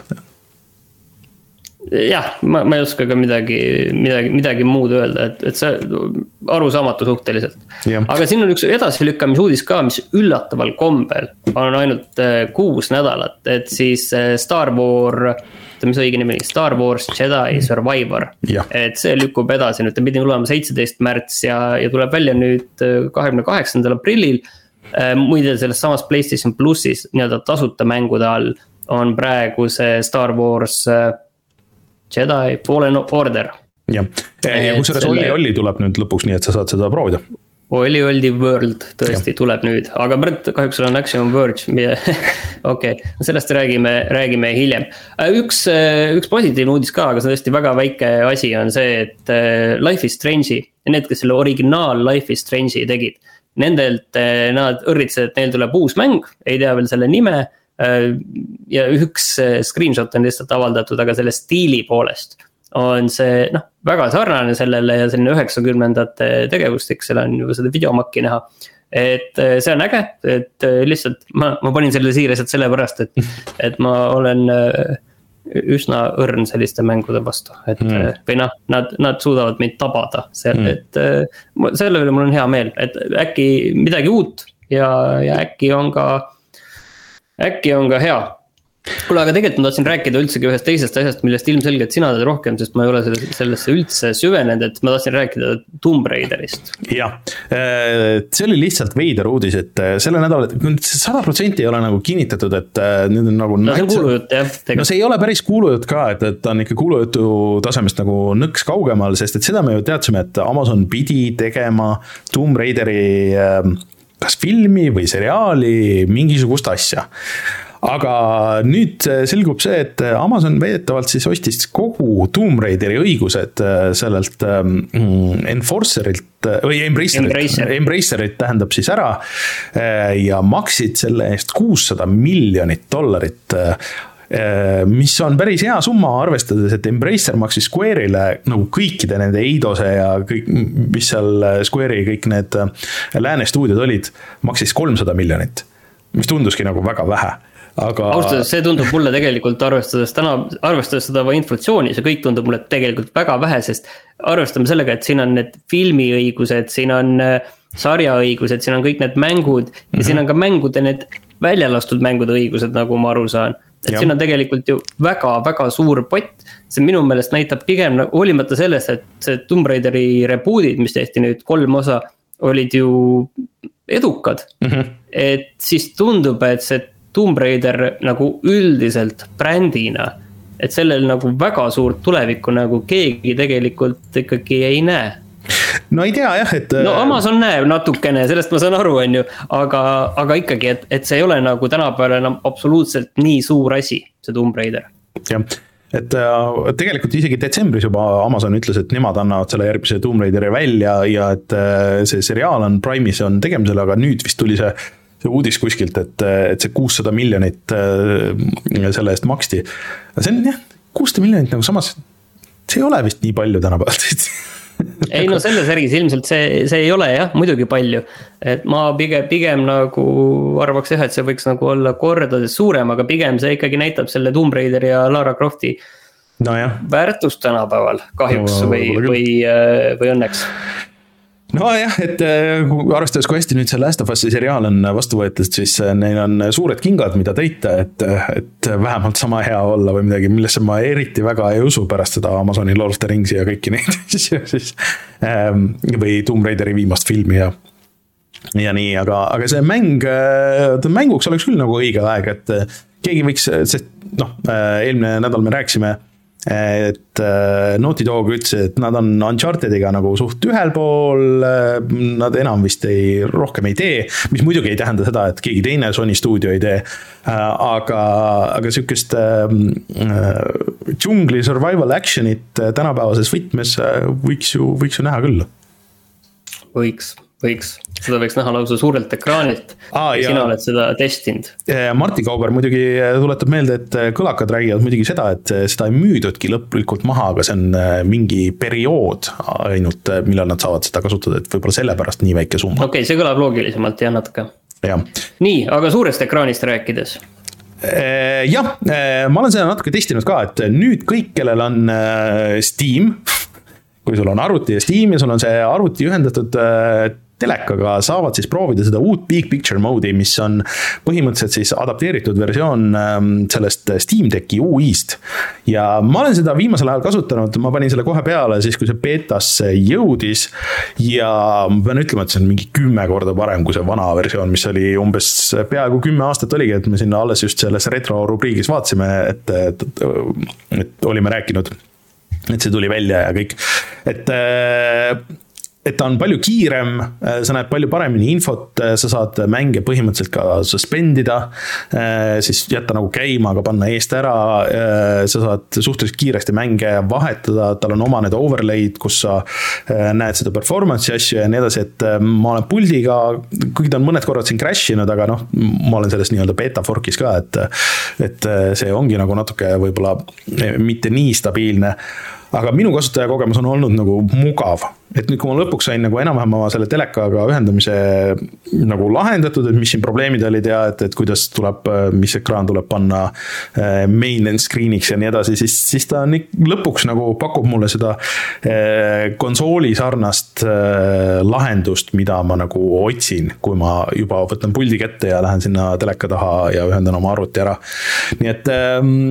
jah, ma, ma ei oska ka midagi, midagi, midagi muud öelda, et, et see arusaamatu suhteliselt. aga siin on üks edasilükkamise uudis ka, mis üllataval kombel on ainult äh, kuus nädalat, et siis äh, Star War oota, mis õige nimi oli, Star Wars Jedi Survivor. et see lükkub edasi, nüüd ta pidi tulema seitseteist märts ja, ja tuleb välja nüüd äh, kahekümne kaheksandal aprillil. Muide, selles samas Playstation plussis nii-öelda tasuta mängude all on praegu see Star Wars Jedi Fallen Order. jah, ja kusjuures Olli Olli tuleb nüüd lõpuks, nii et sa saad seda proovida Oli Oldi World tõesti ja. tuleb nüüd, aga praegu kahjuks on Action Verge, okei sellest räägime, räägime hiljem. Äh, üks, äh, üks positiivne uudis ka, aga see on tõesti väga väike asi, on see, et äh, Life is Strange'i, need, kes selle originaal Life is Strange'i tegid. Nendelt nad õrritsesid, et neil tuleb uus mäng, ei tea veel selle nime. Ja üks screenshot on lihtsalt avaldatud, aga selle stiili poolest on see noh, väga sarnane sellele ja selline üheksakümnendate tegevustik, seal on ju seda videomakki näha. et eh, see on äge, et lihtsalt ma, ma panin selle siia lihtsalt sellepärast, et, et ma olen üsna õrn selliste mängude vastu, et mm. või noh, nad, nad suudavad mind tabada seal mm., et selle üle mul on hea meel, et äkki midagi uut ja, ja äkki on ka, äkki on ka hea kuule, aga tegelikult ma tahtsin rääkida üldsegi ühest teisest asjast, millest ilmselgelt sina tead rohkem, sest ma ei ole sellesse, sellesse üldse süvenenud, et ma tahtsin rääkida Tomb Raiderist. jah, äh, see oli lihtsalt veider uudis, et äh, selle nädala, sada protsenti ei ole nagu kinnitatud, et äh, nüüd on nagu. no see on kuulujutt jah. no see ei ole päris kuulujutt ka, et, et ta on ikka kuulujutu tasemest nagu nõks kaugemal, sest et seda me ju teadsime, et Amazon pidi tegema Tomb Raideri kas filmi või seriaali, mingisugust asja aga nüüd selgub see, et Amazon väidetavalt siis ostis kogu Tomb Raideri õigused sellelt mm, Enforcerilt või Embracerilt Embracer., Embracerit tähendab siis ära ja maksid selle eest kuussada miljonit dollarit Äh, mis on päris hea summa, arvestades, et Embracer maksis Square'ile nagu kõikide nende Eidose ja kõik, mis seal Square'i kõik need äh, lääne stuudiod olid, maksis kolmsada miljonit. mis tunduski nagu väga vähe aga. ausalt öeldes see tundub mulle tegelikult arvestades täna, arvestades seda inflatsiooni, see kõik tundub mulle tegelikult väga vähe, sest. arvestame sellega, et siin on need filmiõigused, siin on äh, sarjaõigused, siin on kõik need mängud ja mm -hmm. siin on ka mängude need välja lastud mängude õigused, nagu ma aru saan et ja. siin on tegelikult ju väga-väga suur pott. see minu meelest näitab pigem nagu hoolimata sellest, et see Tomb Raideri reboot'id, mis tehti nüüd kolm osa, olid ju edukad mm. -hmm. et siis tundub, et see Tomb Raider nagu üldiselt brändina. et sellel nagu väga suurt tulevikku nagu keegi tegelikult ikkagi ei näe no ei tea jah, et. no Amazon näeb natukene, sellest ma saan aru, on ju, aga, aga ikkagi, et, et see ei ole nagu tänapäeval enam absoluutselt nii suur asi, see Tomb Raider. jah et äh, tegelikult isegi detsembris juba Amazon ütles, et nemad annavad selle järgmise Tomb Raideri välja ja et äh, see seriaal on Prime'is on tegemisel, aga nüüd vist tuli see see uudis kuskilt, et, et see kuussada miljonit äh, selle eest maksti. see on jah, kuussada miljonit nagu samas, see ei ole vist nii palju tänapäeval ei no selles äris ilmselt see, see ei ole jah, muidugi palju. et ma pigem, pigem nagu arvaks jah, et see võiks nagu olla kordades suurem, aga pigem see ikkagi näitab selle Tomb Raideri ja Lara Crofti no. väärtust tänapäeval kahjuks no, või, või, või õnneks nojah, et äh, arvestades, kui hästi nüüd see Last of Us'i seriaal on vastu võetud, siis äh, neil on suured kingad, mida täita, et, et vähemalt sama hea olla või midagi, millesse ma eriti väga ei usu pärast seda Amazoni Lord of the Ringsi ja kõiki neid asju siis. Ähm, või Tomb Raideri viimast filmi ja, ja nii, aga, aga see mäng, äh, mänguks oleks küll nagu õige aeg, et keegi võiks, sest noh, eelmine nädal me rääkisime et äh, Naughty Dog ütles, et nad on Unchartediga nagu suht ühel pool, äh, nad enam vist ei, rohkem ei tee, mis muidugi ei tähenda seda, et keegi teine Sony stuudio ei tee. Äh, aga, aga sihukest džungli survival action'it tänapäevases võtmes võiks ju, võiks ju näha küll. võiks võiks, seda võiks näha lausa suurelt ekraanilt ah,. sina oled seda testinud. Martti Kauber muidugi tuletab meelde, et kõlakad räägivad muidugi seda, et seda ei müüdudki lõplikult maha, aga see on äh, mingi periood ainult, äh, millal nad saavad seda kasutada, et võib-olla sellepärast nii väike summa. okei okay,, see kõlab loogilisemalt jah, natuke. nii, aga suurest ekraanist rääkides äh, jah, ma olen seda natuke testinud ka, et nüüd kõik, kellel on Steam, kui sul on arvuti ja Steam ja sul on see arvuti ühendatud telekaga saavad siis proovida seda uut big picture mode'i, mis on põhimõtteliselt siis adapteeritud versioon ähm, sellest Steam Decki UI-st. ja ma olen seda viimasel ajal kasutanud, ma panin selle kohe peale siis, kui see beetasse jõudis. ja ma pean ütlema, et see on mingi kümme korda parem kui see vana versioon, mis oli umbes peaaegu kümme aastat oligi, et me sinna alles just selles retro rubriigis vaatasime, et, et, et olime rääkinud et see tuli välja ja kõik, et et ta on palju kiirem, äh, sa näed palju paremini infot, äh, sa saad mänge põhimõtteliselt ka suspend ida. Äh, siis jätta nagu käima, aga panna eest ära. sa saad suhteliselt kiiresti mänge vahetada, tal on oma need overlay'd, kus sa näed seda performance'i asju ja nii edasi, et ma olen puldiga, kuigi ta on mõned korrad siin crash inud, aga noh, ma olen selles nii-öelda beta fork'is ka, et. et see ongi nagu natuke võib-olla mitte nii stabiilne aga minu kasutajakogemus on olnud nagu mugav, et nüüd, kui ma lõpuks sain nagu enam-vähem oma selle telekaga ühendamise nagu lahendatud, et mis siin probleemid olid ja et, et kuidas tuleb, mis ekraan tuleb panna eh, main end screen'iks ja nii edasi, siis, siis ta on lõpuks nagu pakub mulle seda eh, konsooli sarnast eh, lahendust, mida ma nagu otsin, kui ma juba võtan puldi kätte ja lähen sinna teleka taha ja ühendan oma arvuti ära. nii et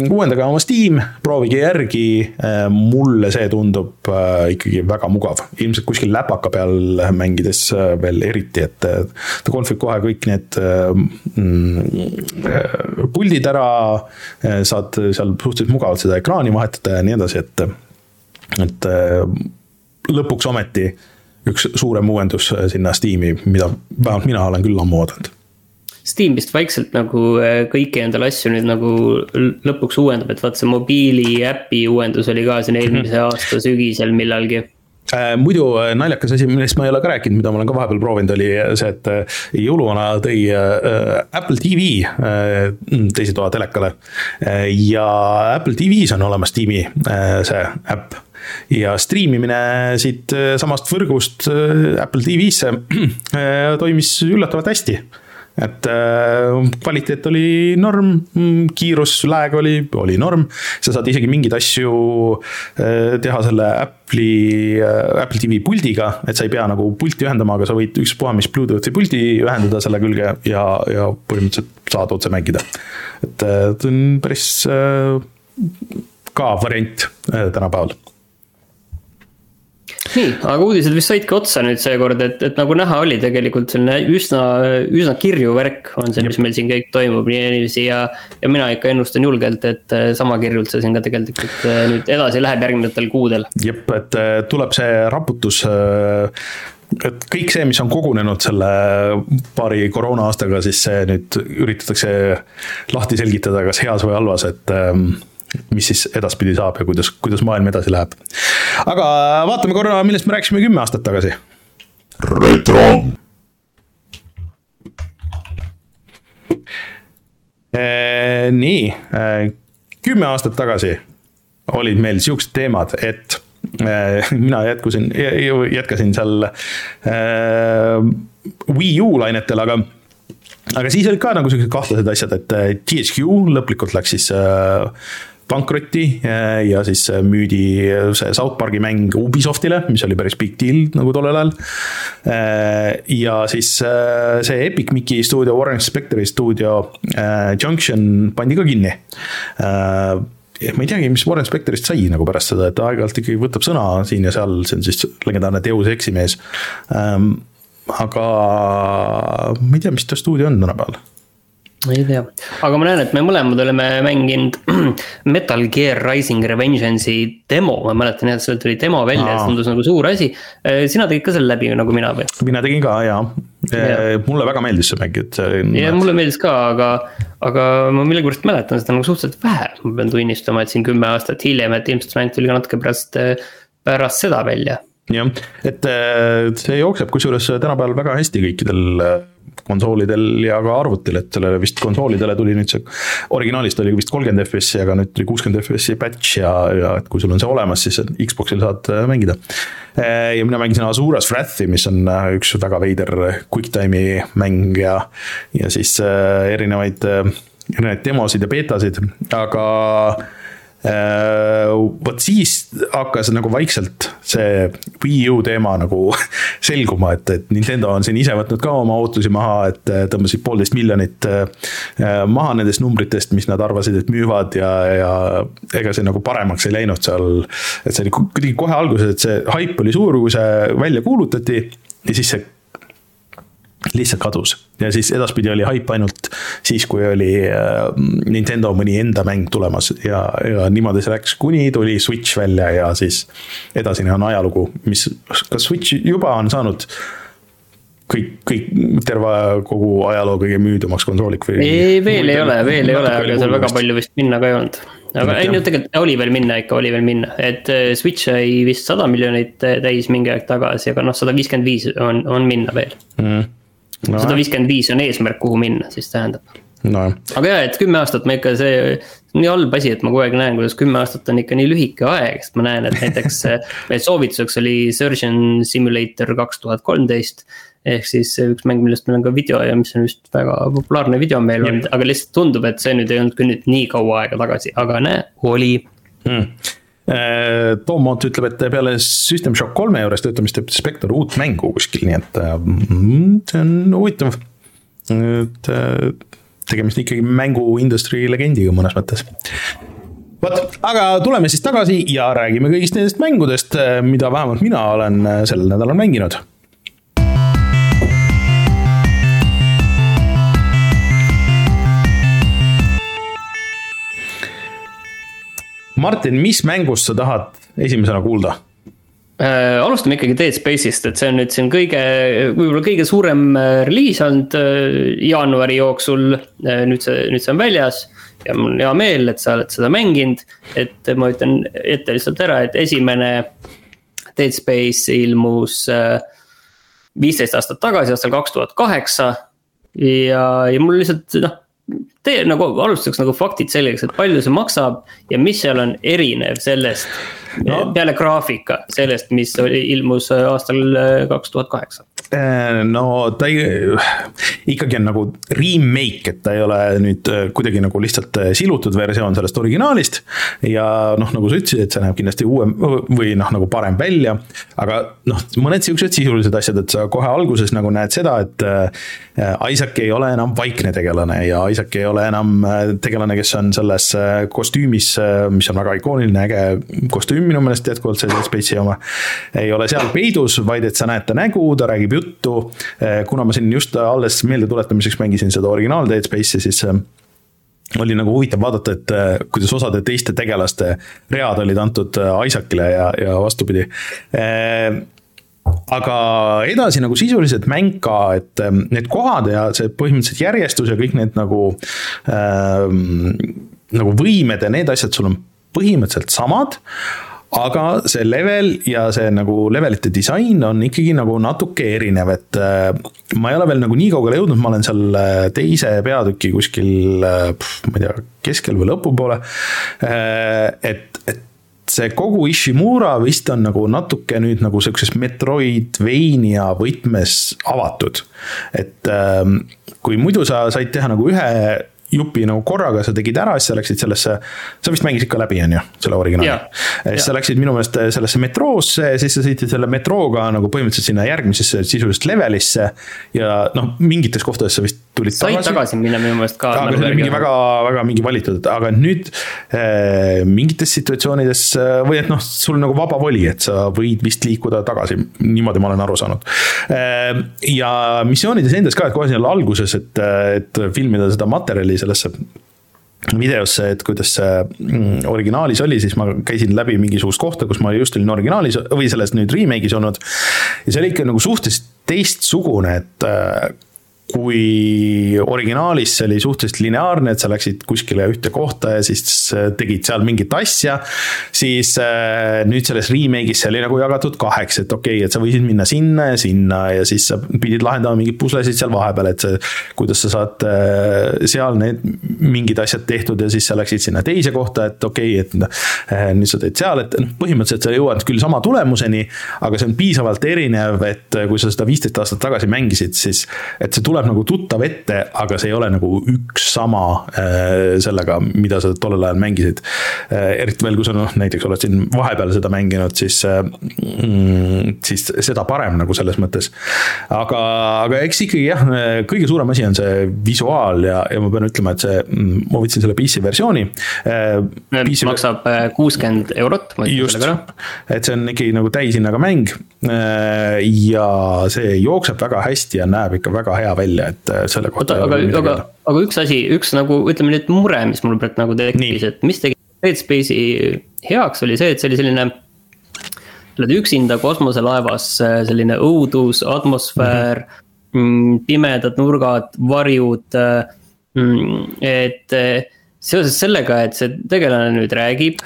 uuendage oma Steam, proovige järgi, mulle see tundub ikkagi väga mugav ilmselt kuskil läpaka peal mängides äh, veel eriti, et äh, ta konfib kohe kõik need mm, puldid ära, saad seal suhteliselt mugavalt seda ekraani vahetada ja nii edasi, et, et lõpuks ometi üks suurem uuendus sinna Steam'i, mida vähemalt mina olen küll ammu oodanud Steam vist vaikselt nagu äh, kõiki endale asju nüüd nagu lõpuks uuendab, et vaata see mobiili äpi uuendus oli ka siin eelmise mhm. aasta sügisel millalgi Äh, muidu äh, naljakas asi, millest ma ei ole ka rääkinud, mida ma olen ka vahepeal proovinud, oli see, et äh, jõuluvana tõi Apple TV teise toa telekale. ja Apple TV-s on olemas tiimi see äpp ja striimimine siit samast võrgust Apple TV-sse toimis üllatavalt hästi et äh, kvaliteet oli norm, mm, kiirus, lag oli, oli norm. sa saad isegi mingeid asju äh, teha selle Apple'i äh,, Apple TV puldiga, et sa ei pea nagu pulti ühendama, aga sa võid ükspuha mis Bluetoothi puldi ühendada selle külge ja, ja põhimõtteliselt saad otse mängida. et see on päris ka variant tänapäeval nii, aga uudised vist saidki otsa nüüd seekord, et, et nagu näha oli tegelikult selline üsna, üsna kirju värk on see, mis meil siin kõik toimub nii niiviisi ja. ja mina ikka ennustan julgelt, et äh, sama kirjult see siin ka tegelikult äh, nüüd edasi läheb järgnevatel kuudel. jep, et äh, tuleb see raputus et kõik see, mis on kogunenud selle paari koroona aastaga, siis see nüüd üritatakse lahti selgitada, kas heas või halvas, et ähm, mis siis edaspidi saab ja kuidas, kuidas maailm edasi läheb. aga vaatame korra, millest me rääkisime kümme aastat tagasi. retro. Eh, nii, eh, kümme aastat tagasi olid meil siuksed teemad, et eh, mina jätkusin, jätkasin seal Wii U lainetel, aga aga siis olid ka nagu siuksed kahtlased asjad, et THQ lõplikult läks siis pankrotti ja siis müüdi see South Park'i mäng Ubisoftile, mis oli päris big deal nagu tollel ajal. ja siis see Epic Mickey stuudio, Warren Spectori stuudio Junction pandi ka kinni ma ei teagi, mis Warren Spectorist sai nagu pärast seda, et aeg-ajalt ikkagi võtab sõna siin ja seal, see on siis legendaarne Deus Exi mees. aga ma ei tea, mis ta stuudio on tänapäeval ei tea, aga ma näen, et me mõlemad oleme mänginud Metal Gear Rising Revengeance'i demo, ma mäletan jah, et sealt tuli demo välja, see tundus nagu suur asi. Äh, sina tegid ka selle läbi nagu mina või? mina tegin ka jaa ja., äh, mulle väga meeldis see mäng, et. ja mulle meeldis ka, aga, aga ma millegipärast mäletan seda nagu suhteliselt vähe, ma pean tunnistama, et siin kümme aastat hiljem, et ilmselt see mäng tuli ka natuke pärast, pärast seda välja jah, et see jookseb kusjuures tänapäeval väga hästi kõikidel konsoolidel ja ka arvutil, et sellele vist konsoolidele tuli nüüd see, originaalist oli vist kolmkümmend FPS-i, aga nüüd tuli kuuskümmend FPS-i patch ja, ja et kui sul on see olemas, siis Xbox'il saad äh, mängida. Äh, ja mina mängisin Azuras Wrathi, mis on äh, üks väga veider QuickTime'i mäng ja, ja siis erinevaid, erinevaid demosid ja beetasid, aga vot siis hakkas nagu vaikselt see Wii U teema nagu selguma, et, et Nintendo on siin ise võtnud ka oma ootusi maha, et tõmbasid poolteist miljonit äh, maha nendest numbritest, mis nad arvasid, et müüvad ja, ja ega see nagu paremaks ei läinud seal. et see oli kuidagi kohe alguses, et see haip oli suur, kui see välja kuulutati ja siis see lihtsalt kadus. Ja siis edaspidi oli haip ainult siis, kui oli äh, Nintendo mõni enda mäng tulemas ja, ja niimoodi see läks, kuni tuli Switch välja ja siis edasine on ajalugu, mis, kas Switch juba on saanud kõik, kõik, terve kogu ajaloo kõige müüdumaks konsooliks või? ei, veel ei ole, veel ei ole, aga seal väga palju vist minna ka ei olnud. aga ei, no tegelikult oli veel minna ikka, oli veel minna, et äh, Switch sai vist sada miljonit äh, täis mingi aeg tagasi, aga noh, sada viiskümmend viis on, on minna veel. Mm sada viiskümmend viis on eesmärk, kuhu minna, siis tähendab. No.. aga jaa, et kümme aastat ma ikka see, nii halb asi, et ma kogu aeg näen, kuidas kümme aastat on ikka nii lühike aeg, sest ma näen, et näiteks meie soovituseks oli Surgeon Simulator kaks tuhat kolmteist. ehk siis üks mäng, millest meil on ka video ja mis on vist väga populaarne video meil olnud, aga lihtsalt tundub, et see nüüd ei olnud küll nüüd nii kaua aega tagasi, aga näe, oli. Äh, Tom Mont ütleb, et peale System Shock kolme juures töötamist teeb Spectre uut mängu kuskil, nii et mm, see on huvitav. et äh, tegemist ikkagi mänguindustry legendiga mõnes mõttes vot, aga tuleme siis tagasi ja räägime kõigist nendest mängudest, mida vähemalt mina olen sellel nädalal mänginud Martin, mis mängust sa tahad esimesena kuulda? äh,. alustame ikkagi Dead Space'ist, et see on nüüd siin kõige, võib-olla kõige suurem äh, reliis olnud äh, jaanuari jooksul nüüd see, nüüd see on väljas ja mul on hea meel, et sa oled seda mänginud. et ma ütlen ette lihtsalt ära, et esimene Dead Space ilmus viisteist aastat tagasi, aastal kaks tuhat kaheksa. ja, ja mul lihtsalt noh tee nagu alustuseks nagu faktid selgeks, et palju see maksab ja mis seal on erinev sellest no. peale graafika, sellest, mis oli, ilmus aastal äh, kaks tuhat kaheksa no ta ei, ikkagi on nagu remake, et ta ei ole nüüd äh, kuidagi nagu lihtsalt äh, silutud versioon sellest originaalist. ja noh, nagu sa ütlesid, et see näeb kindlasti uuem või noh, nagu parem välja. aga noh, mõned siuksed sisulised asjad, et sa kohe alguses nagu näed seda, et Isaac ei ole enam vaikne tegelane ja Isaac ei ole enam tegelane, kes on selles kostüümis, mis on väga ikooniline, äge kostüüm minu meelest jätkuvalt see Space'i oma. ei ole seal peidus, vaid et sa näed ta nägu, ta räägib juttu. Eh, kuna ma siin just alles meeldetuletamiseks mängisin seda originaal Dead Space'i, siis eh, oli nagu huvitav vaadata, et eh, kuidas osade teiste tegelaste read olid antud Isaacile ja, ja vastupidi. Aga edasi nagu sisuliselt mäng ka, et need kohad ja see põhimõtteliselt järjestus ja kõik need nagu äh,, nagu võimed ja need asjad sul on põhimõtteliselt samad aga see level ja see nagu levelite disain on ikkagi nagu natuke erinev, et äh, ma ei ole veel nagu nii kaugele jõudnud, ma olen seal äh, teise peatüki kuskil, äh, ma ei tea, keskel või lõpupoole. et, et see kogu Ishimura vist on nagu natuke nüüd nagu sihukeses Metroidvania võtmes avatud. et kui muidu sa said teha nagu ühe jupi nagu korraga sa tegid ära, siis sa läksid sellesse, sa vist mängisid ka läbi, on ju, selle originaali. siis sa läksid minu meelest sellesse metroosse ja siis sa sõitsid selle metrooga nagu põhimõtteliselt sinna järgmisesse sisuliselt levelisse. ja noh, mingites kohtades sa vist tulid Said tagasi. tagasi minna minu meelest ka. aga see oli mingi väga, väga mingi valitud, aga nüüd äh, mingites situatsioonides äh, või et noh, sul nagu vaba voli, et sa võid vist liikuda tagasi, niimoodi ma olen aru saanud äh,. ja missioonides endas ka, et kohe seal alguses, et, et filmida seda materjali sellesse videosse, et kuidas see mm, originaalis oli, siis ma käisin läbi mingisugust kohta, kus ma just olin originaalis või selles nüüd remake'is olnud. ja see oli ikka nagu suhteliselt teistsugune, et kui originaalis see oli suhteliselt lineaarne, et sa läksid kuskile ühte kohta ja siis tegid seal mingit asja, siis äh, nüüd selles remake'is see oli nagu jagatud kaheks, et okei okay,, et sa võisid minna sinna ja sinna ja siis sa pidid lahendama mingeid puslesid seal vahepeal, et see, kuidas sa saad äh, seal need mingid asjad tehtud ja siis sa läksid sinna teise kohta, et okei okay,, et äh, nüüd sa teed seal, et noh, põhimõtteliselt sa jõuad küll sama tulemuseni, aga see on piisavalt erinev, et kui sa seda viisteist aastat tagasi mängisid, siis et see tuleb tuleb nagu tuttav ette, aga see ei ole nagu üks sama äh, sellega, mida sa tollel ajal mängisid. Äh, eriti veel, kui sa noh, näiteks oled siin vahepeal seda mänginud, siis, äh, mm, siis seda parem nagu selles mõttes. aga, aga eks ikkagi jah, kõige suurem asi on see visuaal ja, ja ma pean ütlema, et see, mm, ma võtsin selle PC versiooni. PC maksab kuuskümmend eurot. just, et see on ikkagi nagu täishinnaga mäng ja see jookseb väga hästi ja näeb ikka väga hea välja välja, et äh, selle kohta. aga, aga, aga üks asi, üks nagu ütleme nüüd mure, mis mul praegu nagu tekkis, et mis tegi Dead Space'i heaks, oli see, et see oli selline. oled üksinda kosmoselaevas, äh, selline õudus, atmosfäär mhm. mm, -hmm. pimedad nurgad, varjud äh, mm,, et seoses sellega, et see tegelane nüüd räägib,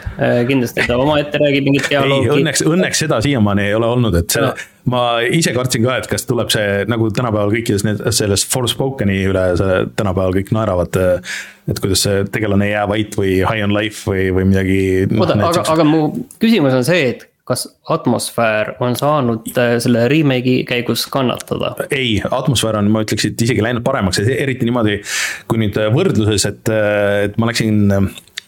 kindlasti ta omaette räägib mingit dialoogi. õnneks, õnneks seda siiamaani ei ole olnud, et see no., ma ise kartsin ka, et kas tuleb see nagu tänapäeval kõikides need, selles Forspoken'i üle tänapäeval kõik naeravad. et kuidas see tegelane ei jää vait või High on life või, või midagi. oota, aga, aga mu küsimus on see, et kas atmosfäär on saanud äh, selle remake'i käigus kannatada? ei, atmosfäär on, ma ütleks, et isegi läinud paremaks, eriti niimoodi, kui nüüd võrdluses, et, et ma läksin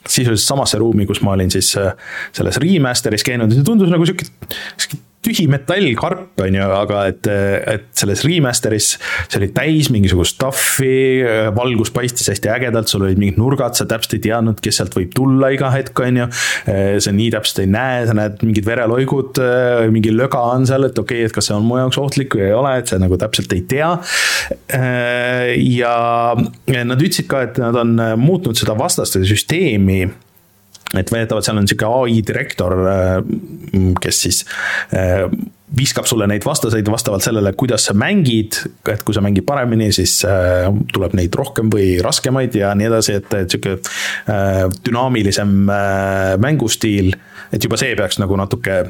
sisuliselt samasse ruumi, kus ma olin siis selles remaster'is käinud ja see tundus nagu sihuke, sihuke tühi metallkarp, on ju, aga et, et selles remaster'is see oli täis mingisugust stuff'i, valgus paistis hästi ägedalt, sul olid mingid nurgad, sa täpselt ei teadnud, kes sealt võib tulla iga hetk, on ju. sa nii täpselt ei näe, sa näed mingid vereloigud, mingi löga on seal, et okei okay,, et kas see on mu jaoks ohtlik või ei ole, et sa nagu täpselt ei tea. ja nad ütlesid ka, et nad on muutnud seda vastaste süsteemi et väidetavalt seal on sihuke ai direktor, kes siis viskab sulle neid vastaseid vastavalt sellele, kuidas sa mängid, et kui sa mängid paremini, siis tuleb neid rohkem või raskemaid ja nii edasi, et, et sihuke dünaamilisem mängustiil, et juba see peaks nagu natuke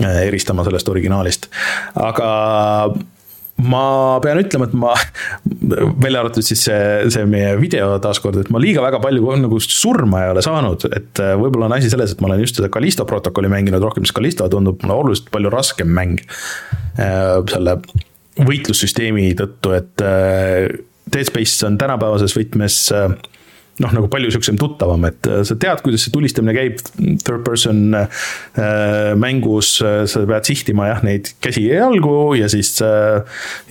eristama sellest originaalist, aga ma pean ütlema, et ma, välja arvatud siis see, see meie video taaskord, et ma liiga väga palju nagu surma ei ole saanud, et äh, võib-olla on asi selles, et ma olen just seda Callisto protokolli mänginud rohkem, sest Callisto tundub mulle oluliselt palju raskem mäng. Äh, selle võitlussüsteemi tõttu, et äh, Dead Space on tänapäevases võtmes noh, nagu palju sihukesem tuttavam, et äh, sa tead, kuidas see tulistamine käib third person äh, mängus, äh, sa pead sihtima jah, neid käsi ja jalgu ja siis äh,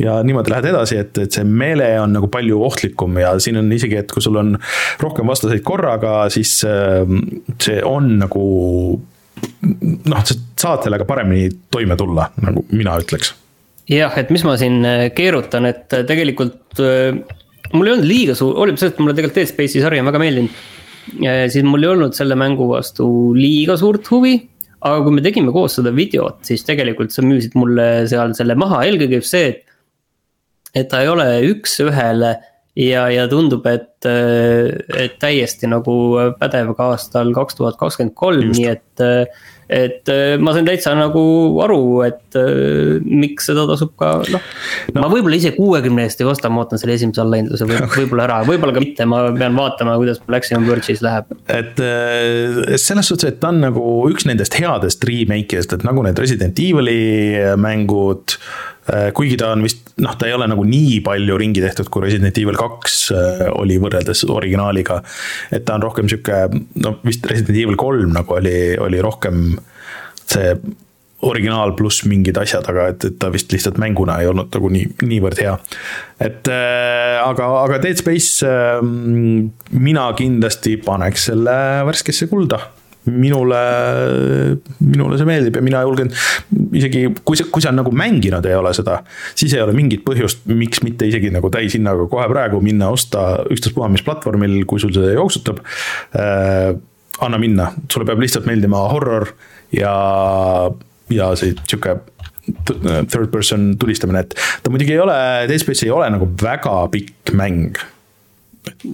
ja niimoodi lähed edasi, et, et see meele on nagu palju ohtlikum ja siin on isegi, et kui sul on rohkem vastaseid korraga, siis äh, see on nagu noh, sa saad sellega paremini toime tulla, nagu mina ütleks. Jah, et mis ma siin äh, keerutan, et tegelikult mul ei olnud liiga suur, hoolimata sellest, et mulle tegelikult Dead Space'i sari on väga meeldinud. siis mul ei olnud selle mängu vastu liiga suurt huvi. aga kui me tegime koos seda videot, siis tegelikult sa müüsid mulle seal selle maha, eelkõige just see, et. et ta ei ole üks-ühele ja, ja tundub, et, et täiesti nagu pädev ka aastal kaks tuhat kakskümmend kolm, nii et et äh, ma sain täitsa nagu aru, et äh, miks seda tasub ka noh no.. ma võib-olla ise kuuekümne eest ei osta, ma ootan selle esimese allahindluse võib, võib-olla ära, võib-olla ka mitte, ma pean vaatama, kuidas mul Axiom Verge'is läheb. et äh, selles suhtes, et ta on nagu üks nendest headest remake idest, et nagu need Resident Evil'i mängud kuigi ta on vist, noh, ta ei ole nagu nii palju ringi tehtud, kui Resident Evil kaks oli võrreldes originaaliga. et ta on rohkem sihuke, no vist Resident Evil kolm nagu oli, oli rohkem see originaal pluss mingid asjad, aga et, et ta vist lihtsalt mänguna ei olnud nagu nii, niivõrd hea. et äh, aga, aga Dead Space äh, mina kindlasti paneks selle värskesse kulda minule, minule see meeldib ja mina julgen isegi, kui sa, kui sa nagu mänginud ei ole seda, siis ei ole mingit põhjust, miks mitte isegi nagu täishinnaga kohe praegu minna osta ükstaspuha mis platvormil, kui sul see jooksutab äh,. anna minna, sulle peab lihtsalt meeldima horror ja, ja see sihuke third person tulistamine, et ta muidugi ei ole, Dead Space ei ole nagu väga pikk mäng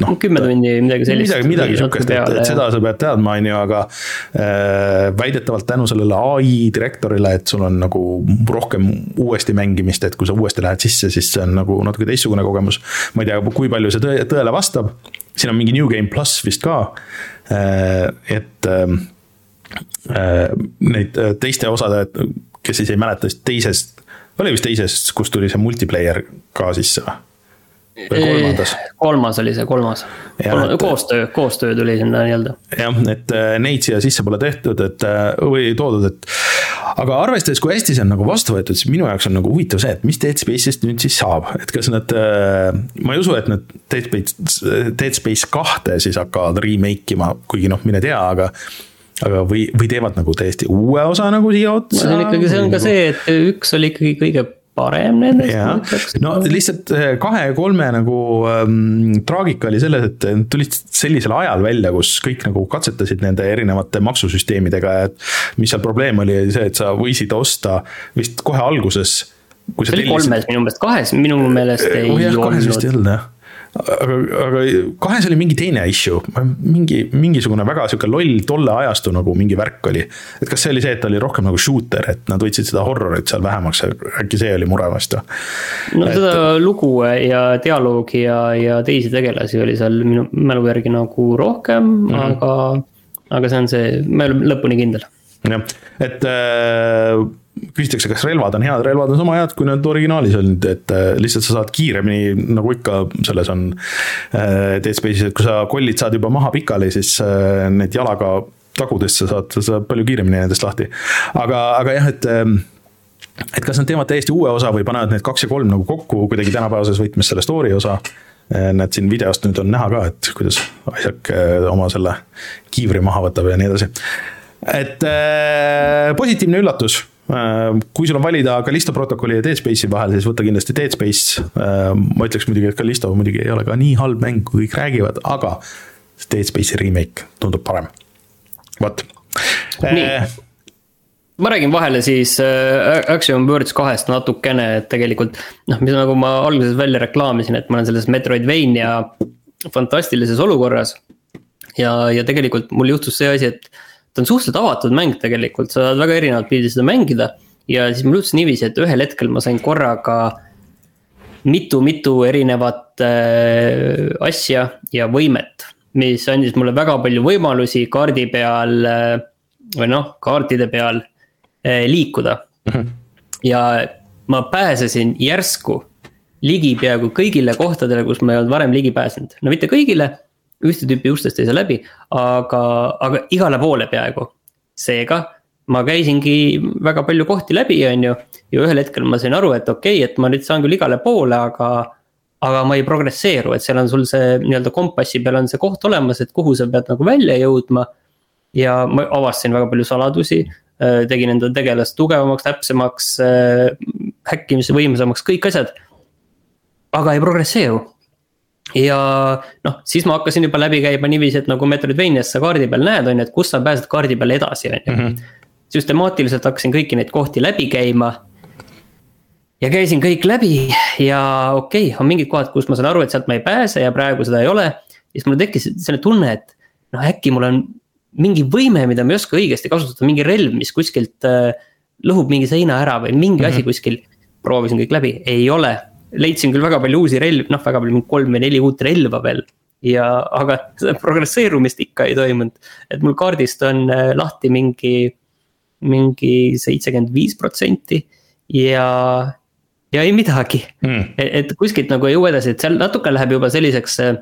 noh, kümme tundi, midagi sellist. midagi, midagi sihukest, et, et seda sa pead teadma, on ju, aga äh, väidetavalt tänu sellele ai direktorile, et sul on nagu rohkem uuesti mängimist, et kui sa uuesti lähed sisse, siis see on nagu natuke teistsugune kogemus. ma ei tea, kui palju see tõe, tõele vastab, siin on mingi New Game pluss vist ka äh,, et äh, Äh, neid äh, teiste osade, kes siis ei mäleta, siis teisest, oli vist teisest, kus tuli see multiplayer ka sisse või? Või kolmandas? kolmas oli see, kolmas. koostöö, koostöö tuli sinna nii-öelda. jah, et äh, neid siia sisse pole tehtud, et või toodud, et aga arvestades, kui hästi see on nagu vastu võetud, siis minu jaoks on nagu huvitav see, et mis Dead Space'ist nüüd siis saab, et kas nad, ma ei usu, et nad Dead Space, Dead Space kahte siis hakkavad remake ima, kuigi noh, mine tea, aga aga või, või teevad nagu täiesti uue osa nagu siia otsa. see on ikkagi, see on ka see, et üks oli ikkagi kõige parem nendest. no lihtsalt eh, kahe ja kolme nagu ähm, traagika oli selles, et tulid sellisel ajal välja, kus kõik nagu katsetasid nende erinevate maksusüsteemidega ja et mis seal probleem oli, oli see, et sa võisid osta vist kohe alguses. see oli kolmes minu meelest, kahes minu meelest ei oh, jah, olnud. kahes vist ei olnud jah aga, aga kahes oli mingi teine issue, mingi, mingisugune väga sihuke loll tolle ajastu nagu mingi värk oli. et kas see oli see, et ta oli rohkem nagu shooter, et nad võtsid seda horrorit seal vähemaks, äkki see oli mure vast või? no et... seda lugu ja dialoogi ja, ja teisi tegelasi oli seal minu mälu järgi nagu rohkem mm, -hmm. aga, aga see on see, ma ei ole lõpuni kindel. jah, et äh, küsitakse, kas relvad on head, relvad on sama head, kui need originaalis olid, et äh, lihtsalt sa saad kiiremini, nagu ikka selles on äh, Dead Space'is, et kui sa kollid saad juba maha pikali, siis äh, need jalaga tagudesse saad, sa saad palju kiiremini nendest lahti. aga, aga jah, et ähm, et kas nad teevad täiesti uue osa või panevad need kaks ja kolm nagu kokku kuidagi tänapäevases võtmes selle story osa. näed siin videost nüüd on näha ka, et kuidas Isaac oma selle kiivri maha võtab ja nii edasi. et äh, positiivne üllatus Äh, kui sul on valida Callisto protokolli ja Dead Space'i vahel, siis võta kindlasti Dead Space. Äh, ma ütleks muidugi, et Callisto muidugi ei ole ka nii halb mäng, kui kõik räägivad, aga Dead Space'i remake tundub parem. vot. nii ma räägin vahele siis äh, Axiom Words kahest natukene, et tegelikult noh, mis nagu ma alguses välja reklaamisin, et ma olen selles Metroidvania fantastilises olukorras. ja, ja tegelikult mul juhtus see asi, et ta on suhteliselt avatud mäng tegelikult, sa saad väga erinevat pidi seda mängida. ja siis mul juhtus niiviisi, et ühel hetkel ma sain korraga mitu-mitu erinevat äh, asja ja võimet. mis andis mulle väga palju võimalusi kaardi peal äh, või noh, kaartide peal Eh, liikuda mm. -hmm. ja ma pääsesin järsku ligi peaaegu kõigile kohtadele, kus ma ei olnud varem ligi pääsenud, no mitte kõigile. Ühte tüüpi ustest ei saa läbi, aga, aga igale poole peaaegu. seega ma käisingi väga palju kohti läbi, on ju. ja ühel hetkel ma sain aru, et okei okay,, et ma nüüd saan küll igale poole, aga. aga ma ei progresseeru, et seal on sul see nii-öelda kompassi peal on see koht olemas, et kuhu sa pead nagu välja jõudma. ja ma avastasin väga palju saladusi Äh, tegin enda tegelast tugevamaks, täpsemaks, äh, häkkimise võimsamaks, kõik asjad. aga ei progresseeru. Ja noh, siis ma hakkasin juba läbi käima niiviisi, et nagu Metroidvanias sa kaardi peal näed, on ju, et kus sa pääsed kaardi peal edasi, on ju. Mhm. süstemaatiliselt hakkasin kõiki neid kohti läbi käima. ja käisin kõik läbi ja okei okay,, on mingid kohad, kus ma saan aru, et sealt ma ei pääse ja praegu seda ei ole. siis mul tekkis selline tunne, et noh, äkki mul on mingi võime, mida ma ei oska õigesti kasutada, mingi relv, mis kuskilt äh, lõhub mingi seina ära või mingi mm -hmm. asi kuskil. proovisin kõik läbi, ei ole, leidsin küll väga palju uusi relvi, noh, väga palju, kolm või neli uut relva veel. ja, aga progresseerumist ikka ei toimunud, et mul kaardist on äh, lahti mingi, mingi seitsekümmend viis protsenti ja ja ei midagi mm., et, kuskilt nagu ei jõua edasi, et seal natuke läheb juba selliseks äh,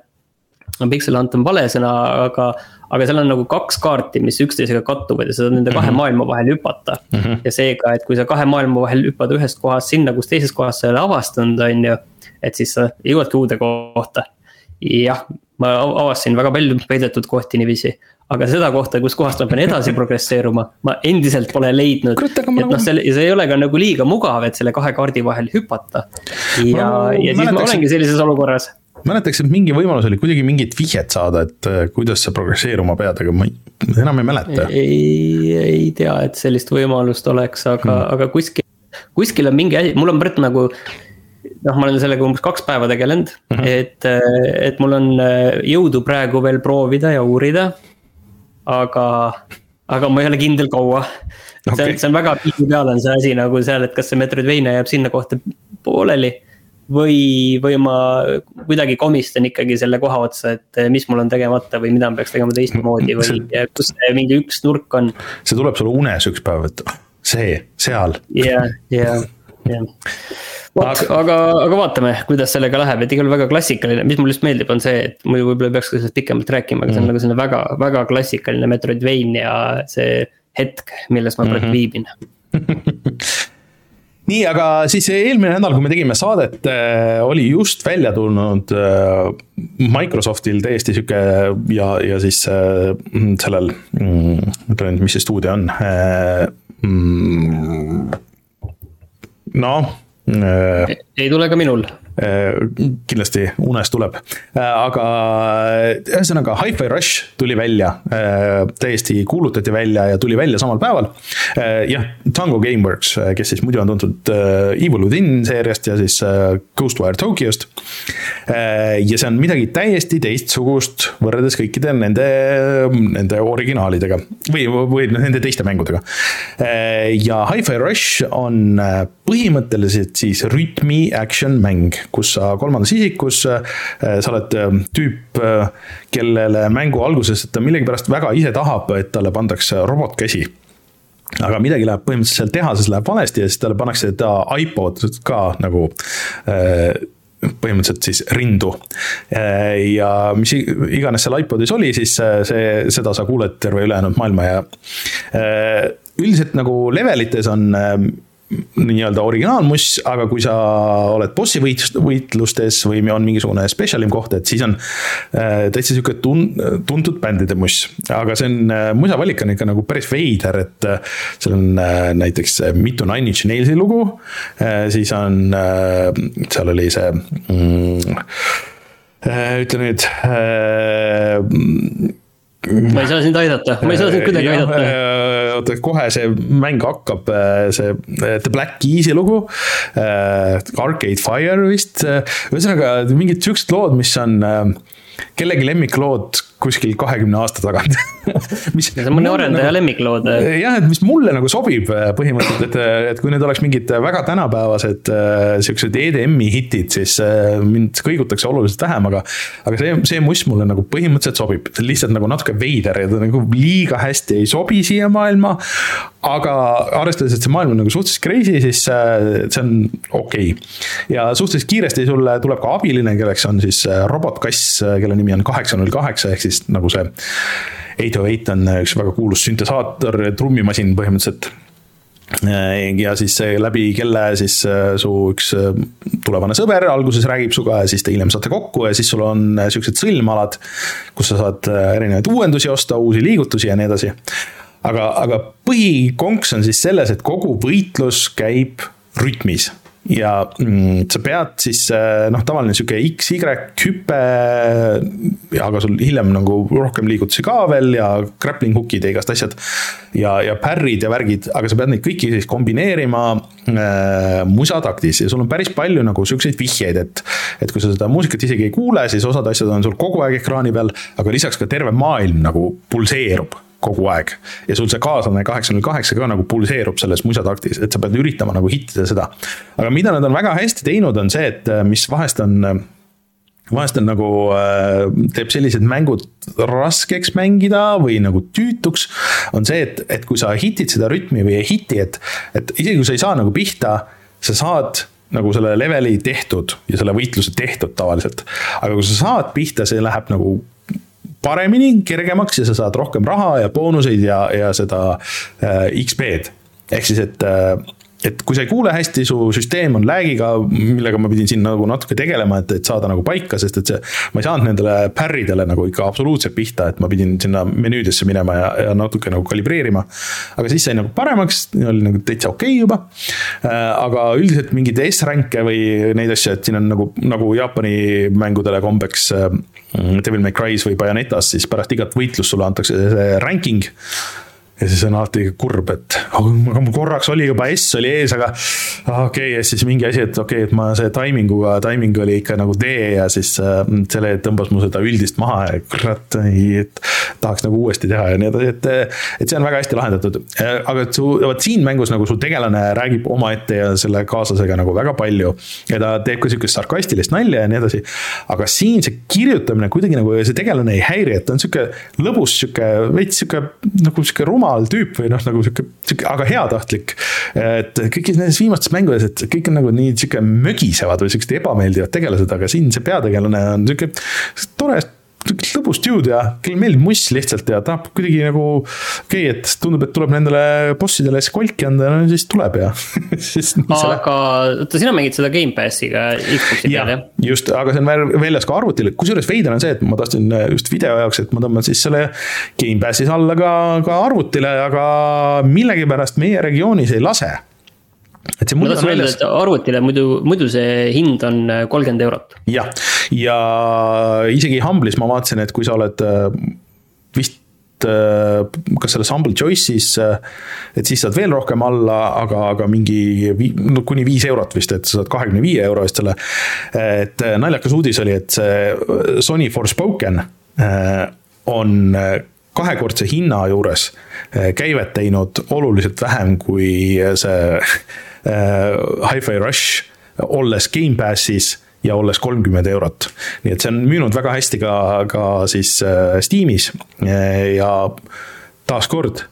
Pixel Hunt on vale sõna, aga, aga seal on nagu kaks kaarti, mis üksteisega kattuvad ja sa saad nende kahe mm -hmm. maailma vahel hüpata mm. -hmm. ja seega, et kui sa kahe maailma vahel hüppad ühest kohast sinna, kus teises kohas sa ei ole avastanud, on ju. et siis sa jõuadki uude kohta. jah, ma avastasin väga palju peidetud kohti niiviisi. aga seda kohta, kus kohast ma pean edasi progresseeruma, ma endiselt pole leidnud. et noh, nagu- see, see ei ole ka nagu liiga mugav, et selle kahe kaardi vahel hüpata. ja, ja siis ma olengi sellises olukorras mäletaks, et mingi võimalus oli kuidagi mingit vihjet saada, et äh, kuidas sa progresseeruma pead, aga ma ei, enam ei mäleta. ei, ei tea, et sellist võimalust oleks, aga hmm., aga kuskil, kuskil on mingi asi, mul on praegu nagu noh, ma olen sellega umbes kaks päeva tegelenud mm, -hmm. et, äh, et mul on äh, jõudu praegu veel proovida ja uurida. aga, aga ma ei ole kindel kaua okay.. see on, see on väga tihtipeale on see asi nagu seal, et kas see Metroidvania jääb sinna kohta pooleli või, või ma kuidagi komistan ikkagi selle koha otsa, et eh, mis mul on tegemata või mida ma peaks tegema teistmoodi või see, kus see mingi üks nurk on. see tuleb sulle unes üks päev, et see, seal. jah, jah, jah. vot, aga, aga vaatame, kuidas sellega läheb, et igal väga klassikaline, mis mulle just meeldib, on see, et muidu võib-olla ei peaks ka sellest pikemalt rääkima, aga see on mm. nagu selline väga, väga klassikaline Metroidvania see hetk, milles ma praegu mm -hmm. viibin nii, aga siis eelmine nädal, kui me tegime saadet, äh, oli just välja tulnud äh, Microsoftil täiesti sihuke ja, ja siis äh, sellel, mm, ütle nüüd, mis see stuudio on. Mm, noh. ei tule ka minul kindlasti unes tuleb, äh, aga ühesõnaga Hi-Fi Rush tuli välja, äh, täiesti kuulutati välja ja tuli välja samal päeval. jah, Tango Gameworks, kes siis muidu on tuntud Evil Within seeriast ja siis Ghostwire Tokyost. ja see on midagi täiesti teistsugust võrreldes kõikide nende, nende originaalidega või, või nende teiste mängudega. ja Hi-Fi Rush on põhimõtteliselt siis rütmi action mäng kus sa kolmandas isikus, äh, sa oled äh, tüüp, äh, kellele mängu alguses ta millegipärast väga ise tahab, et talle pandakse robotkäsi aga midagi läheb põhimõtteliselt tehases läheb valesti ja siis talle pannakse ta iPod ka nagu põhimõtteliselt siis rindu. ja mis iganes seal iPodis oli, siis see, seda sa kuuled terve ülejäänud maailma ja üldiselt nagu levelites on nii-öelda originaalmuss, aga kui sa oled bossi võit-, võitlustes või on mingisugune special'im koht, et siis on äh, täitsa sihuke tun-, tuntud bändide muss. aga see on äh,, musavalik on ikka nagu päris veider, et äh, seal on näiteks mitu Nine Inch Nailsi lugu siis on seal oli see mm, ütle nüüd ma ei saa sind aidata, ma ei saa sind kuidagi aidata. oota, kohe see mäng hakkab, see The Black Keys'i lugu. Arcade Fire vist, ühesõnaga mingid siuksed lood, mis on kellegi lemmiklood kuskil kahekümne aasta tagant mis. see on mõne arendaja nagu, lemmiklood. jah, et mis mulle nagu sobib äh, põhimõtteliselt, et, äh, et kui need oleks mingid väga tänapäevased äh, siuksed EDM-i hitid, siis mind kõigutakse oluliselt vähem, aga. aga see, see muss mulle nagu põhimõtteliselt sobib, see on lihtsalt nagu natuke veider ja ta nagu liiga hästi ei sobi siia maailma. aga arvestades, et see maailm on nagu suhteliselt crazy, siis see on okei okay.. ja suhteliselt kiiresti sulle tuleb ka abiline, kelleks on siis robotkass, kelle nimi on kaheksa null kaheksa ehk siis nagu see. Eight oh eight on üks väga kuulus süntesaator, trummimasin põhimõtteliselt ja siis läbi kelle siis äh, su üks äh, tulevane sõber alguses räägib sinuga ja siis te hiljem saate kokku ja siis sul on äh, siuksed sõlmalad, kus sa saad erinevaid uuendusi osta, uusi liigutusi ja nii edasi. aga, aga põhikonks on siis selles, et kogu võitlus käib rütmis ja mm, sa pead siis äh, noh, tavaline sihuke X-Y hüpe. aga sul hiljem nagu rohkem liigutusi ka veel ja grappling hook'id ja igast asjad. ja, ja parry'd ja värgid, aga sa pead neid kõiki siis kombineerima äh, musataktis ja sul on päris palju nagu siukseid vihjeid, et. et kui sa seda muusikat isegi ei kuule, siis osad asjad on sul kogu aeg ekraani peal, aga lisaks ka terve maailm nagu pulseerub kogu aeg. ja sul see kaaslane kaheksa null kaheksa ka nagu pulseerub selles musataktis, et sa pead üritama nagu hittida seda. aga mida nad on väga hästi teinud, on see, et mis vahest on vahest on nagu, teeb sellised mängud raskeks mängida või nagu tüütuks. on see, et, et kui sa hitid seda rütmi või ei hiti, et, et isegi kui sa ei saa nagu pihta, sa saad nagu selle leveli tehtud ja selle võitluse tehtud tavaliselt. aga kui sa saad pihta, see läheb nagu paremini, kergemaks ja sa saad rohkem raha ja boonuseid ja, ja seda äh, XP-d. ehk siis, et äh, et kui sa ei kuule hästi, su süsteem on lag'iga, millega ma pidin siin nagu natuke tegelema, et, et saada nagu paika, sest et see. ma ei saanud nendele parry'dele nagu ikka absoluutselt pihta, et ma pidin sinna menüüdesse minema ja, ja natuke nagu kalibreerima. aga siis sai nagu paremaks, oli nagu täitsa okei okay juba. Äh, aga üldiselt mingeid S-rank'e või neid asju, et siin on nagu, nagu Jaapani mängudele kombeks. Äh, Devil May Cry's või Bayonetas, siis pärast igat võitlust sulle antakse see ranking ja siis on alati kurb, et aga mul korraks oli juba S oli ees, aga okei okay,, ja siis mingi asi, et okei okay,, et ma see taiminguga, taiming oli ikka nagu D ja siis äh, selle tõmbas mu seda üldist maha ja kurat, et tahaks nagu uuesti teha ja nii edasi, et, et see on väga hästi lahendatud. aga et su, vot siin mängus nagu su tegelane räägib omaette ja selle kaaslasega nagu väga palju ja ta teeb ka sihukest sarkastilist nalja ja nii edasi. aga siin see kirjutamine kuidagi nagu see tegelane ei häiri, et ta on sihuke lõbus, sihuke veits sihuke nagu sihuke rumal rumal tüüp või noh, nagu sihuke, sihuke, aga heatahtlik. et kõigis nendes viimastes mängudes, et kõik on nagu nii sihuke mögisevad või siuksed ebameeldivad tegelased, aga siin see peategelane on sihuke tore lõbus dude ja kellele meeldib muss lihtsalt ja tahab kuidagi nagu. okei okay,, et tundub, et tuleb nendele bossidele skolki anda, no siis tuleb ja aga oota, sina mängid seda Gamepassiga Xbox'i peal jah? just, aga see on väljas ka arvutil, kusjuures veider on see, et ma tahtsin just video jaoks, et ma tõmban siis selle Gamepassis alla ka, ka arvutile, aga millegipärast meie regioonis ei lase et see muidu on väljas. arvutile muidu, muidu see hind on äh, kolmkümmend eurot. jah, ja isegi Humble'is ma vaatasin, et kui sa oled äh, vist äh, kas selles Humble Choice'is, et siis saad veel rohkem alla, aga, aga mingi no kuni viis eurot vist, et sa saad kahekümne viie euro eest selle. et naljakas uudis oli, et see Sony Forspoken on kahekordse hinna juures käivet teinud oluliselt vähem kui see Hi-Fi Rush, olles Gamepassis ja olles kolmkümmend eurot. nii et see on müünud väga hästi ka, ka siis äh, Steamis ja taaskord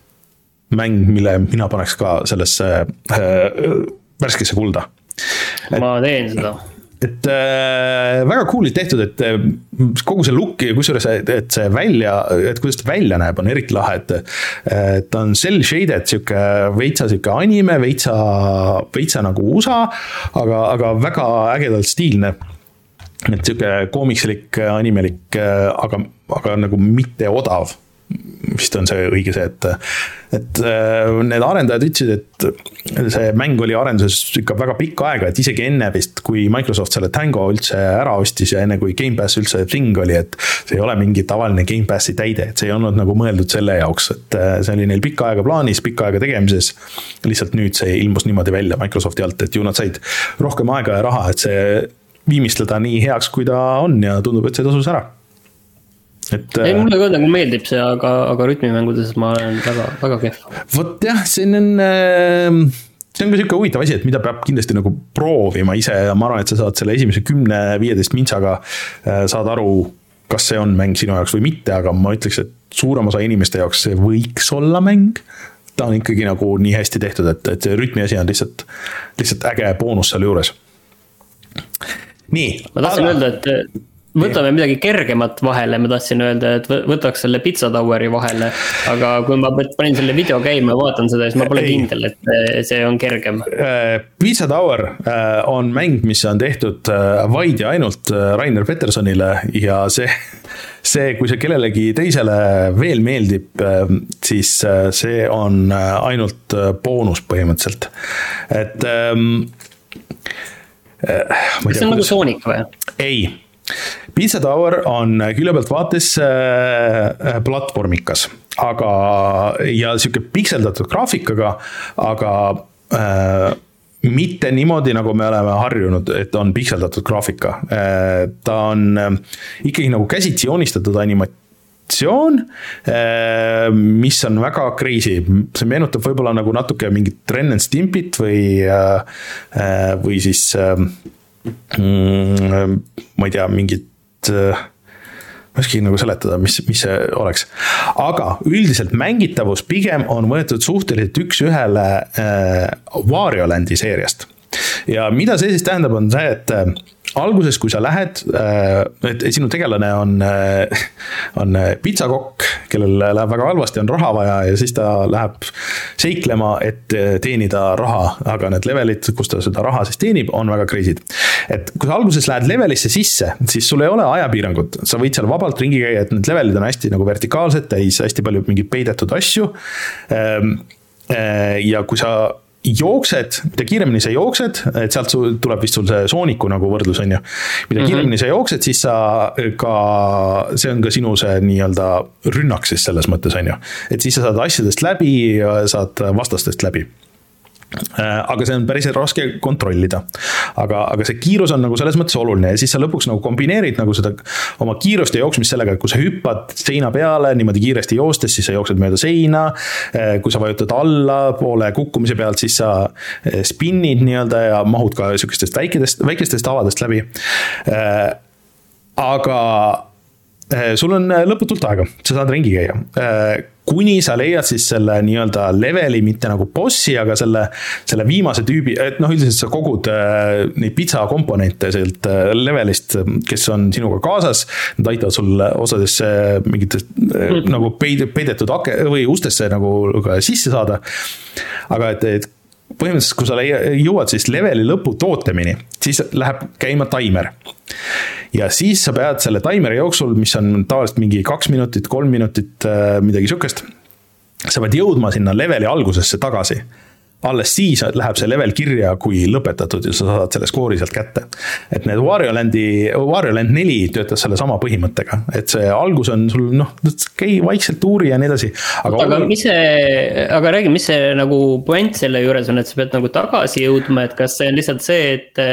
mäng, mille mina paneks ka sellesse äh, värskesse kulda. ma teen seda et äh, väga cool'ilt tehtud, et äh, kogu see look ja kusjuures, et see välja, et kuidas ta välja näeb, on eriti lahe, et. et ta on cell shaded sihuke veitsa sihuke anime, veitsa, veitsa nagu USA, aga, aga väga ägedalt stiilne. et sihuke koomikslik, animelik, aga, aga nagu mitte odav vist on see õige see, et, et äh, need arendajad ütlesid, et see mäng oli arenduses ikka väga pikka aega, et isegi enne vist, kui Microsoft selle Tango üldse ära ostis ja enne kui Gamepass üldse thing oli, et see ei ole mingi tavaline Gamepassi täide, et see ei olnud nagu mõeldud selle jaoks, et äh, see oli neil pikka aega plaanis, pikka aega tegemises. lihtsalt nüüd see ilmus niimoodi välja Microsofti alt, et ju nad said rohkem aega ja raha, et see viimistleda nii heaks, kui ta on ja tundub, et see tasus ära et. ei, mulle ka nagu meeldib see, aga, aga rütmimängudes ma olen väga, väga kehv. vot jah, siin on äh, see on ka sihuke huvitav asi, et mida peab kindlasti nagu proovima ise ja ma arvan, et sa saad selle esimese kümne-viieteist mintsaga äh,. saad aru, kas see on mäng sinu jaoks või mitte, aga ma ütleks, et suurem osa inimeste jaoks see võiks olla mäng. ta on ikkagi nagu nii hästi tehtud, et, et see rütmi asi on lihtsalt, lihtsalt äge boonus seal juures. nii. ma tahtsin aga... öelda, et võtame midagi kergemat vahele, ma tahtsin öelda, et võtaks selle Pizza Toweri vahele. aga kui ma panin selle video käima ja vaatan seda, siis ma pole Ei. kindel, et eh, see on kergem. Eh, Pizza Tower eh, on mäng, mis on tehtud vaid ja ainult Rainer Petersonile ja see, see, kui see kellelegi teisele veel meeldib, siis see on ainult boonus põhimõtteliselt, et ähm,. kas see on nagu Sonic või? ei Pizza Tower on külje pealt vaates äh, platvormikas, aga, ja sihuke pikseldatud graafikaga, aga äh, mitte niimoodi, nagu me oleme harjunud, et on pikseldatud graafika. Äh, ta on äh, ikkagi nagu käsitsi joonistatud animatsioon, äh, mis on väga crazy, see meenutab võib-olla nagu natuke mingit Ren and Stimpit või, või siis ma ei tea, mingit Äh, ma ei oskagi nagu seletada, mis, mis see oleks. aga üldiselt mängitavus pigem on võetud suhteliselt üks-ühele äh, Wario Landi seeriast. ja mida see siis tähendab, on see, et äh, alguses, kui sa lähed, äh, et sinu tegelane on, äh, on pitsakokk, kellel läheb väga halvasti, on raha vaja ja siis ta läheb seiklema, et teenida raha, aga need levelid, kus ta seda raha siis teenib, on väga crazy'd. et kui sa alguses lähed levelisse sisse, siis sul ei ole ajapiirangut, sa võid seal vabalt ringi käia, et need levelid on hästi nagu vertikaalsed, täis hästi palju mingeid peidetud asju. Ehm, äh, ja kui sa jooksed, mida kiiremini sa jooksed, et sealt tuleb vist sul see sooniku nagu võrdlus, on ju. mida kiiremini mm -hmm. sa jooksed, siis sa ka, see on ka sinu see nii-öelda rünnak siis selles mõttes, on ju. et siis sa saad asjadest läbi ja saad vastastest läbi aga see on päris raske kontrollida. aga, aga see kiirus on nagu selles mõttes oluline ja siis sa lõpuks nagu kombineerid nagu seda oma kiirust ja jooksmist sellega, et kui sa hüppad seina peale niimoodi kiiresti joostes, siis sa jooksed mööda seina. Äh, kui sa vajutad allapoole kukkumise pealt, siis sa äh, spinnid nii-öelda ja mahud ka sihukestest väikestest, väikestest avadest läbi. aga sul on lõputult aega, sa saad ringi käia kuni sa leiad siis selle nii-öelda leveli, mitte nagu bossi, aga selle, selle viimase tüübi, et noh, üldiselt sa kogud äh, neid pitsa komponente sealt äh, levelist, kes on sinuga kaasas. Nad aitavad sul osadesse mingitest mm. nagu peid-, peidetud ake- või ustesse nagu ka sisse saada. aga et, et põhimõtteliselt, kui sa jõuad siis leveli lõpu tootemini, siis läheb käima taimer. Ja siis sa pead selle taimeri jooksul, mis on tavaliselt mingi kaks minutit, kolm minutit, äh, midagi sihukest. sa pead jõudma sinna leveli algusesse tagasi alles siis läheb see level kirja kui lõpetatud ja sa saad selle skoori sealt kätte. et need Wario Landi, Wario Land neli töötas sellesama põhimõttega, et see algus on sul noh, käi vaikselt uuri ja nii edasi. aga, aga mis see, aga räägi, mis see nagu puänt selle juures on, et sa pead nagu tagasi jõudma, et kas see on lihtsalt see, et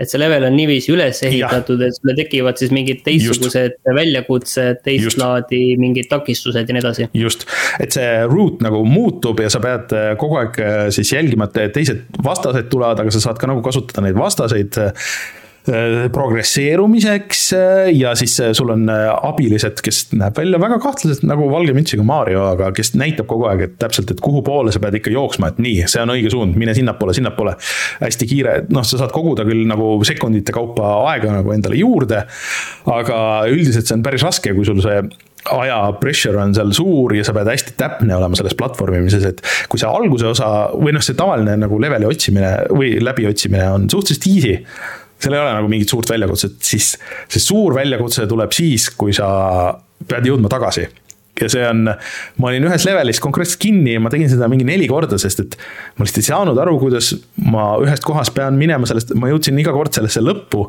et see level on niiviisi üles ehitatud, et sulle tekivad siis mingid teistsugused väljakutsed, teist laadi mingid takistused ja nii edasi. just, et see route nagu muutub ja sa pead kogu aeg siis jälgima, et teised vastased tulevad, aga sa saad ka nagu kasutada neid vastaseid Äh, progresseerumiseks äh, ja siis äh, sul on abilised, kes näeb välja väga kahtlaselt nagu valge mütsiga Mario, aga kes näitab kogu aeg, et täpselt, et kuhu poole sa pead ikka jooksma, et nii, see on õige suund, mine sinnapoole, sinnapoole. hästi kiire, noh, sa saad koguda küll nagu sekundite kaupa aega nagu endale juurde. aga üldiselt see on päris raske, kui sul see aja pressure on seal suur ja sa pead hästi täpne olema selles platvormimises, et kui see alguse osa või noh, see tavaline nagu leveli otsimine või läbiotsimine on suhteliselt easy seal ei ole nagu mingit suurt väljakutset, siis see suur väljakutse tuleb siis, kui sa pead jõudma tagasi. Ja see on, ma olin ühes levelis konkreetselt kinni ja ma tegin seda mingi neli korda, sest et ma lihtsalt ei saanud aru, kuidas ma ühest kohast pean minema sellest, ma jõudsin iga kord sellesse lõppu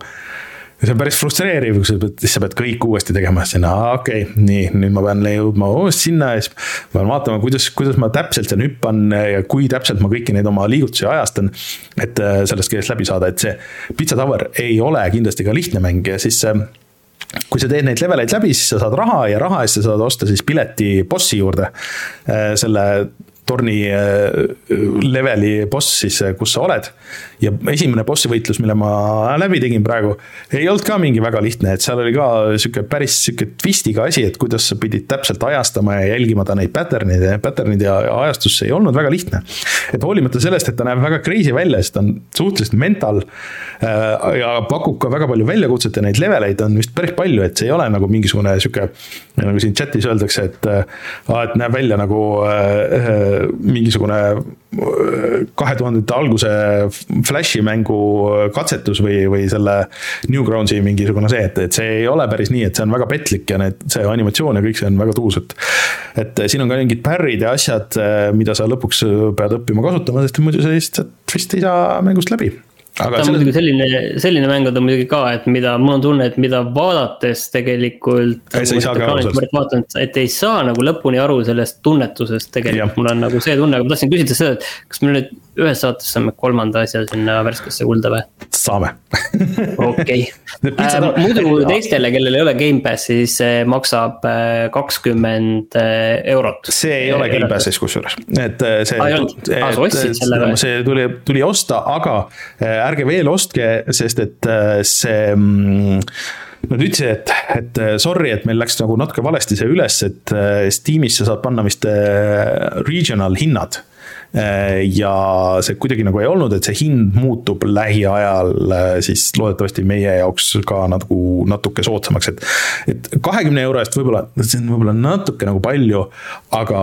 ja see on päris frustreeriv, kui sa pead, siis sa pead kõik uuesti tegema, sinna, okei okay,, nii, nüüd ma pean jõudma uuesti sinna ja siis. ma pean vaatama, kuidas, kuidas ma täpselt seal hüppan ja kui täpselt ma kõiki neid oma liigutusi ajastan. et äh, sellest kõigest läbi saada, et see Pizza Tower ei ole kindlasti ka lihtne mäng ja siis äh, kui sa teed neid leveleid läbi, siis sa saad raha ja raha eest sa saad osta siis pileti bossi juurde. Äh, selle torni leveli boss siis, kus sa oled ja esimene bossi võitlus, mille ma läbi tegin praegu, ei olnud ka mingi väga lihtne, et seal oli ka sihuke päris sihuke twistiga asi, et kuidas sa pidid täpselt ajastama ja jälgima ta neid pattern'id pattern'id ja ajastus ei olnud väga lihtne. et hoolimata sellest, et ta näeb väga crazy välja, sest ta on suhteliselt mental äh, ja pakub ka väga palju väljakutset ja neid leveleid on vist päris palju, et see ei ole nagu mingisugune sihuke, nagu siin chat'is öeldakse, et äh, et näeb välja nagu äh, mingisugune kahe tuhandete alguse Flashi mängu katsetus või, või selle Newgroundsi mingisugune see, et, et see ei ole päris nii, et see on väga petlik ja need, see animatsioon ja kõik see on väga tuus, et. et siin on ka mingid parry'd ja asjad, mida sa lõpuks pead õppima kasutama, sest muidu sa lihtsalt vist ei saa mängust läbi aga ta on muidugi selline, selline mäng on ta muidugi ka, et mida, mul on tunne, et mida vaadates tegelikult. et ei saa nagu lõpuni aru sellest tunnetusest tegelikult, mul on nagu see tunne, aga ma tahtsin küsida seda, et kas me nüüd ühes saates saame kolmanda asja sinna värskesse kulda või? saame. okei, muidu teistele, kellel ei ole Gamepassi, siis see maksab äh, kakskümmend äh, eurot. see ei ole Gamepassis kusjuures, et see. aa, sa ostsid selle või? see tuli, tuli osta, aga ärge veel ostke, sest et see mm, Nad ütlesid, et, et sorry, et meil läks nagu natuke valesti see üles, et Steamis sa saad panna vist regional hinnad. Äh, ja see kuidagi nagu ei olnud, et see hind muutub lähiajal äh, siis loodetavasti meie jaoks ka nagu natuke soodsamaks, et. et kahekümne euro eest võib-olla, see on võib-olla natuke nagu palju, aga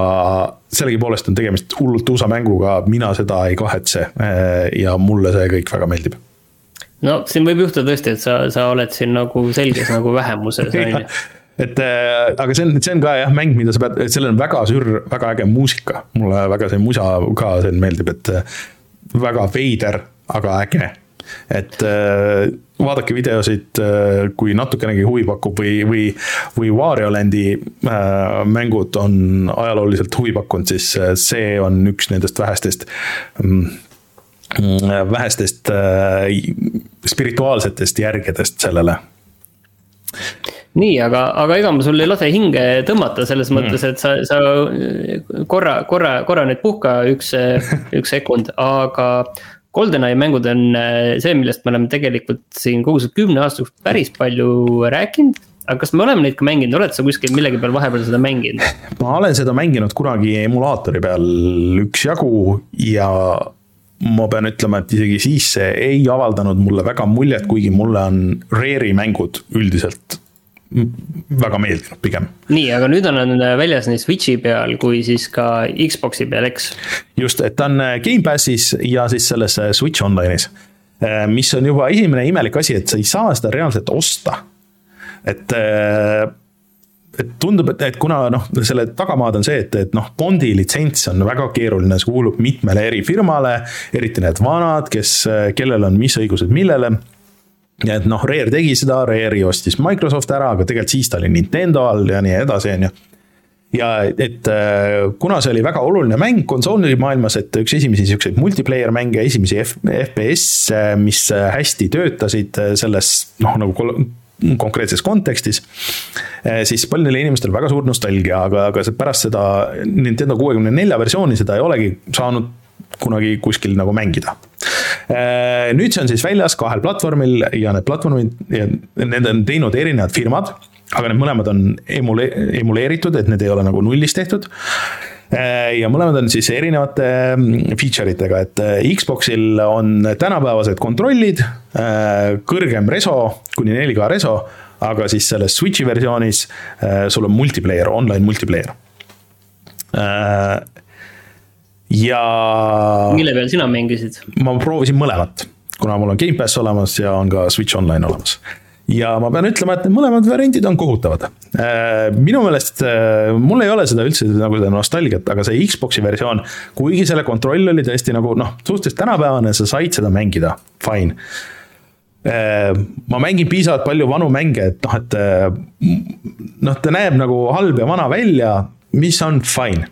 sellegipoolest on tegemist hullult USA mänguga, mina seda ei kahetse. Äh, ja mulle see kõik väga meeldib no siin võib juhtuda tõesti, et sa, sa oled siin nagu selges nagu vähemuses on ju et äh, aga see on, see on ka jah, mäng, mida sa pead, sellel on väga sür, väga äge muusika. mulle väga see musa ka see meeldib, et äh, väga veider, aga äge. et äh, vaadake videosid, kui natukenegi huvi pakub või, või, või Wario Landi mängud on ajalooliselt huvi pakkunud, siis see on üks nendest vähestest mm, vähestest spirituaalsetest järgedest sellele nii, aga, aga ega ma sul ei lase hinge tõmmata selles mm. mõttes, et sa, sa korra, korra, korra nüüd puhka üks, üks sekund, aga. GoldenEye mängud on see, millest me oleme tegelikult siin kogu see kümne aasta jooksul päris palju rääkinud aga kas me oleme neid ka mänginud, oled sa kuskil millegi peal vahepeal seda mänginud? ma olen seda mänginud kunagi emulaatori peal üksjagu ja ma pean ütlema, et isegi siis see ei avaldanud mulle väga muljet, kuigi mulle on Rare'i mängud üldiselt väga meeldinud pigem. nii, aga nüüd on nad väljas nii Switch'i peal kui siis ka Xbox'i peal, eks? just, et ta on äh, Gamepassis ja siis selles äh, Switch Online'is. Äh, mis on juba esimene imelik asi, et sa ei saa seda reaalselt osta. et et tundub, et, et kuna noh, selle tagamaad on see, et, et noh, Bondi litsents on väga keeruline, see kuulub mitmele eri firmale, eriti need vanad, kes, kellel on mis õigused millele ja et noh, Rare tegi seda, Rare'i ostis Microsoft ära, aga tegelikult siis ta oli Nintendo all ja nii edasi, on ju. ja et äh, kuna see oli väga oluline mäng konsooli maailmas, et üks esimesi siukseid multiplayer mänge, esimesi FPS-e, mis hästi töötasid selles noh, nagu konkreetses kontekstis, siis paljudel inimestel väga suur nostalgia, aga, aga pärast seda Nintendo kuuekümne nelja versiooni seda ei olegi saanud kunagi kuskil nagu mängida. Äh, nüüd see on siis väljas kahel platvormil ja need platvormid, need on teinud erinevad firmad, aga need mõlemad on emule-, emuleeritud, et need ei ole nagu nullist tehtud äh, ja mõlemad on siis erinevate mm, feature itega, et äh, Xbox'il on tänapäevased kontrollid, kõrgem reso, kuni 4K reso, aga siis selles Switch'i versioonis sul on multiplayer, online multiplayer ja. mille peal sina mängisid? ma proovisin mõlemat, kuna mul on Gamepass olemas ja on ka Switch Online olemas. ja ma pean ütlema, et need mõlemad variandid on kohutavad. minu meelest, mul ei ole seda üldse nagu seda nostalgiat, aga see Xbox'i versioon, kuigi selle kontroll oli tõesti nagu noh, suhteliselt tänapäevane, sa said seda mängida, fine ma mängin piisavalt palju vanu mänge, et noh, et noh, ta näeb nagu halb ja vana välja, mis on fine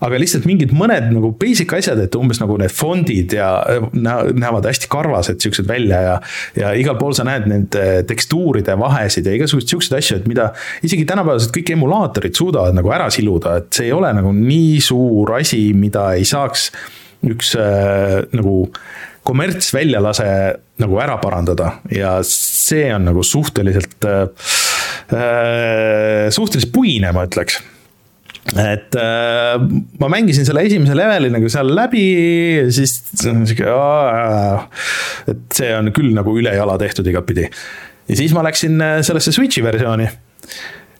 aga lihtsalt mingid mõned nagu basic asjad, et umbes nagu need fondid ja näevad hästi karvased siuksed välja ja. ja igal pool sa näed nende tekstuuride vahesid ja igasuguseid siukseid asju, et mida isegi tänapäevased kõik emulaatorid suudavad nagu ära siluda, et see ei ole nagu nii suur asi, mida ei saaks üks äh, nagu kommertsväljalase nagu ära parandada ja see on nagu suhteliselt äh,, äh suhteliselt puine, ma ütleks et äh, ma mängisin selle esimese leveli nagu seal läbi ja siis sihuke, et see on küll nagu ülejala tehtud igatpidi. ja siis ma läksin äh, sellesse Switch'i versiooni.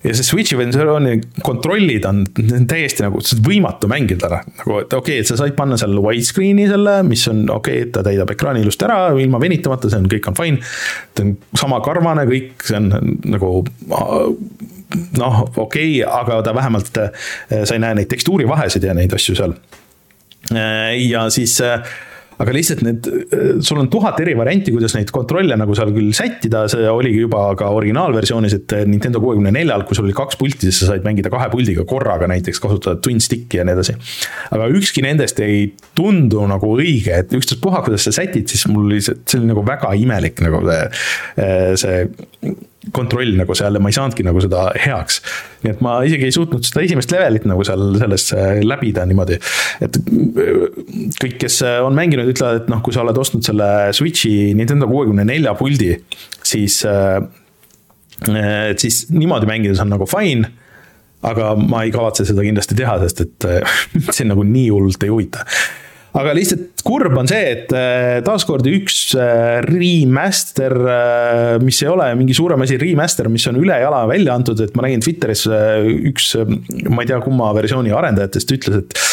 ja see Switch'i versiooni kontrollid on täiesti nagu võimatu mängida, nagu et okei okay,, et sa said panna seal widescreen'i selle, mis on okei okay,, et ta täidab ekraani ilusti ära ilma venitamata, see on, kõik on fine. ta on sama karvane kõik, see on nagu noh, okei okay,, aga ta vähemalt, äh, sa ei näe neid tekstuurivahesid ja neid asju seal. Äh, ja siis äh, aga lihtsalt need, sul on tuhat eri varianti, kuidas neid kontrolle nagu seal küll sättida, see oligi juba ka originaalversioonis, et Nintendo kuuekümne neljal, kui sul oli kaks pulti, siis sa said mängida kahe puldiga korraga näiteks, kasutada twin stick'i ja nii edasi. aga ükski nendest ei tundu nagu õige, et ükstaspuha, kuidas sa sätid, siis mul see, see oli nagu väga imelik nagu see, see kontroll nagu seal ja ma ei saanudki nagu seda heaks. nii et ma isegi ei suutnud seda esimest levelit nagu seal selles äh, läbida niimoodi. et äh, kõik, kes äh, on mänginud, ütlevad, et noh, kui sa oled ostnud selle Switch'i Nintendo kuuekümne nelja puldi, siis. et siis niimoodi mängides on nagu fine aga ma ei kavatse seda kindlasti teha, sest et see nagu nii hullult ei huvita aga lihtsalt kurb on see, et äh, taaskord üks äh, remaster, äh, mis ei ole mingi suurem asi, remaster, mis on ülejala välja antud, et ma nägin Twitteris üks, ma ei tea, kumma versiooni arendajatest ütles, et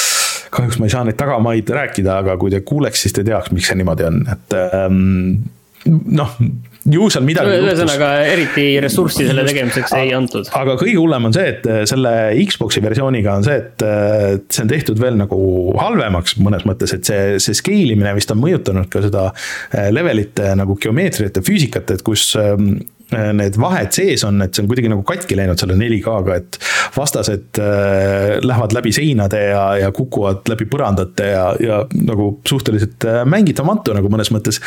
kahjuks ma ei saa neid tagamaid rääkida, aga kui te kuuleks, siis te teaks, miks see niimoodi on, et ähm, noh, ju seal midagi ühesõnaga eriti ressurssi selle tegemiseks ei antud. aga kõige hullem on see, et äh, selle Xbox'i versiooniga on see, et äh, see on tehtud veel nagu halvemaks mõnes mõttes, et see, see scale imine vist on mõjutanud ka seda äh, levelite nagu geomeetriat ja füüsikat, et kus ähm, Äh, need vahed sees on, et see on kuidagi nagu katki läinud selle 4K-ga, et vastased äh, lähevad läbi seinade ja, ja kukuvad läbi põrandate ja, ja nagu suhteliselt äh, mängitamatu nagu mõnes mõttes.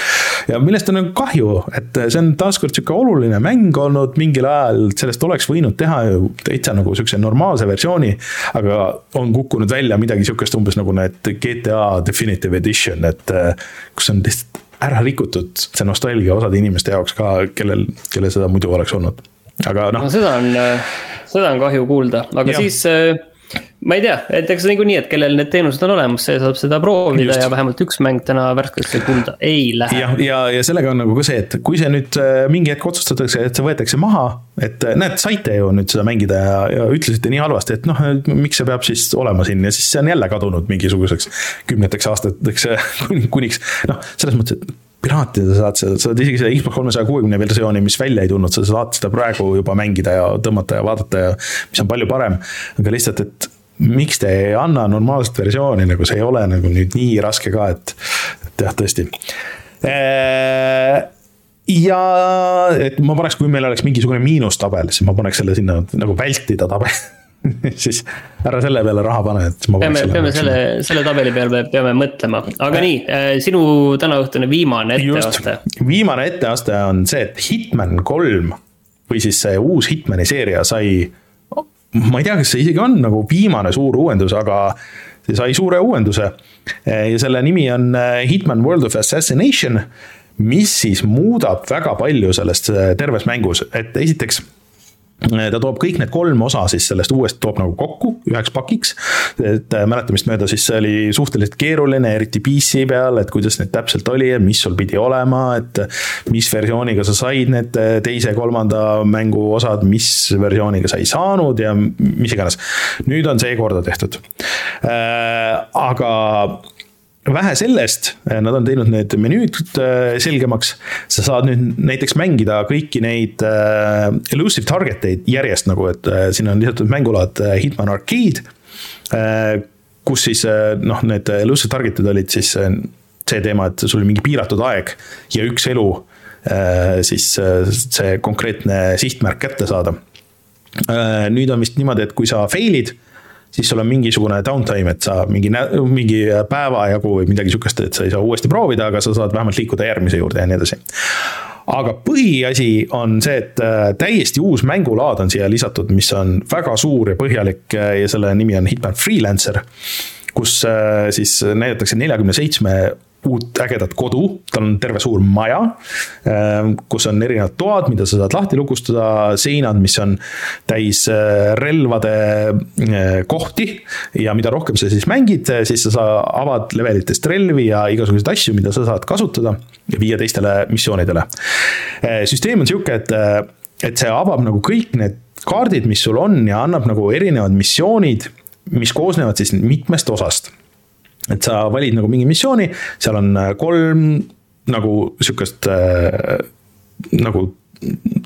ja millest on nagu kahju, et see on taaskord sihuke oluline mäng olnud mingil ajal, sellest oleks võinud teha ju täitsa nagu sihukese normaalse versiooni. aga on kukkunud välja midagi sihukest umbes nagu need GTA Definitive Edition, et kus on lihtsalt ära rikutud see nostalgia osade inimeste jaoks ka, kellel, kellel seda muidu oleks olnud, aga noh no,. seda on, seda on kahju kuulda, aga ja. siis äh, ma ei tea, et eks niikuinii, et kellel need teenused on olemas, see saab seda proovida Just. ja vähemalt üks mäng täna värskesse kulda ei lähe. ja, ja, ja sellega on nagu ka see, et kui see nüüd äh, mingi hetk otsustatakse, et see võetakse maha, et äh, näed, saite ju nüüd seda mängida ja, ja ütlesite nii halvasti, et noh, miks see peab siis olema siin ja siis see on jälle kadunud mingisuguseks kümneteks aastateks kuniks, noh, selles mõttes, et piraatida saad seda, sa saad isegi seda Xbox kolmesaja kuuekümne versiooni, mis välja ei tulnud, sa saad seda praegu juba mängida ja tõmmata ja vaadata ja mis on palju parem. aga lihtsalt, et miks te ei anna normaalset versiooni, nagu see ei ole nagu nüüd nii raske ka, et, et jah, tõesti. ja et ma paneks, kui meil oleks mingisugune miinustabel, siis ma paneks selle sinna nagu vältida tabel siis ära selle peale raha pane, et. peame, peame selle, selle tabeli peale peame mõtlema, aga nii, äh, sinu tänaõhtune viimane etteaste. viimane etteaste on see, et Hitman kolm või siis see uus Hitmani seeria sai. Ma ei tea, kas see isegi on nagu viimane suur uuendus, aga see sai suure uuenduse. ja selle nimi on äh, Hitman World of Assassination, mis siis muudab väga palju sellest äh, terves mängus, et esiteks ta toob kõik need kolm osa siis sellest uuest toob nagu kokku üheks pakiks. et äh, mäletamist mööda siis see oli suhteliselt keeruline, eriti PC peal, et kuidas need täpselt oli ja mis sul pidi olema, et. mis versiooniga sa said need äh, teise-kolmanda mängu osad, mis versiooniga sa ei saanud ja mis iganes. nüüd on see korda tehtud. Äh, aga vähe sellest, nad on teinud need menüüd selgemaks. sa saad nüüd näiteks mängida kõiki neid elusive target eid järjest nagu, et siin on lisatud mängulaad Hitman Arcade. kus siis noh, need elusive target'id olid siis see teema, et sul oli mingi piiratud aeg ja üks elu siis see konkreetne sihtmärk kätte saada. nüüd on vist niimoodi, et kui sa fail'id siis sul on mingisugune downtime, et sa mingi, mingi päeva jagu või midagi sihukest, et sa ei saa uuesti proovida, aga sa saad vähemalt liikuda järgmise juurde ja nii edasi aga põhiasi on see, et äh, täiesti uus mängulaad on siia lisatud, mis on väga suur ja põhjalik äh, ja selle nimi on Hitman Freelancer. kus äh, siis näidatakse neljakümne seitsme uut ägedat kodu, tal on terve suur maja, ähm, kus on erinevad toad, mida sa saad lahti lukustada, seinad, mis on täis äh, relvade äh, kohti. Ja mida rohkem sa siis mängid, siis sa avad levelitest relvi ja igasuguseid asju, mida sa saad kasutada ja viia teistele missioonidele. Äh, süsteem on sihuke, et, et see avab nagu kõik need kaardid, mis sul on ja annab nagu erinevad missioonid, mis koosnevad siis mitmest osast et sa valid nagu mingi missiooni, seal on äh, kolm nagu sihukest äh, nagu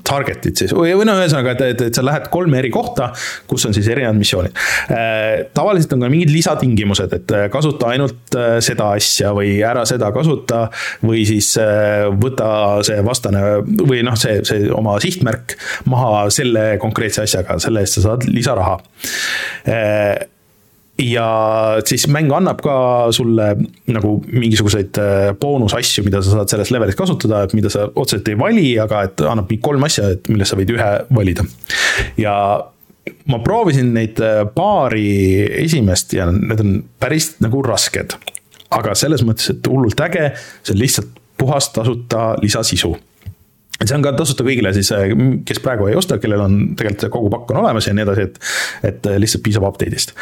target'id siis või, või no ühesõnaga, et, et, et sa lähed kolme eri kohta, kus on siis erinevad missioonid äh,. tavaliselt on ka mingid lisatingimused, et äh, kasuta ainult seda asja või ära seda kasuta. või siis võta see vastane või noh, see, see oma sihtmärk maha selle konkreetse asjaga, selle eest sa saad lisaraha ja siis mäng annab ka sulle nagu mingisuguseid äh, boonusasju, mida sa saad selles levelis kasutada, et mida sa otseselt ei vali, aga et annab mingi kolm asja, et millest sa võid ühe valida. ja ma proovisin neid äh, paari esimest ja need on päris nagu rasked. aga selles mõttes, et hullult äge, see on lihtsalt puhas tasuta lisasisu et see on ka tasuta kõigile siis, äh, kes praegu ei osta, kellel on tegelikult kogu pakk on olemas ja nii edasi, et. et äh, lihtsalt piisab update'ist.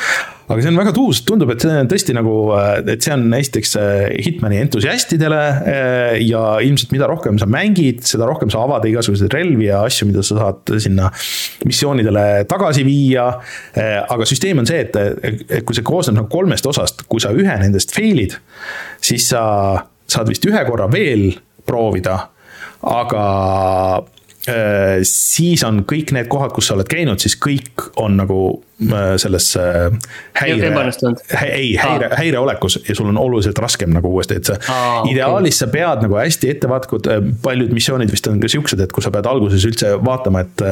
aga see on väga tuus, tundub, et see on tõesti nagu, äh, et see on esiteks Hitmani entusiastidele. ja ilmselt, mida rohkem sa mängid, seda rohkem sa avad igasuguseid relvi ja asju, mida sa saad sinna missioonidele tagasi viia. aga süsteem on see, et, et kui see koosneb nagu kolmest osast, kui sa ühe nendest fail'id, siis sa saad vist ühe korra veel proovida aga äh, siis on kõik need kohad, kus sa oled käinud, siis kõik on nagu äh, selles häire, ei, häire, häireolekus ja sul on oluliselt raskem nagu uuesti, et sa Aa, ideaalis okay. sa pead nagu hästi ettevaatlikud, äh, paljud missioonid vist on ka siuksed, et kus sa pead alguses üldse vaatama, et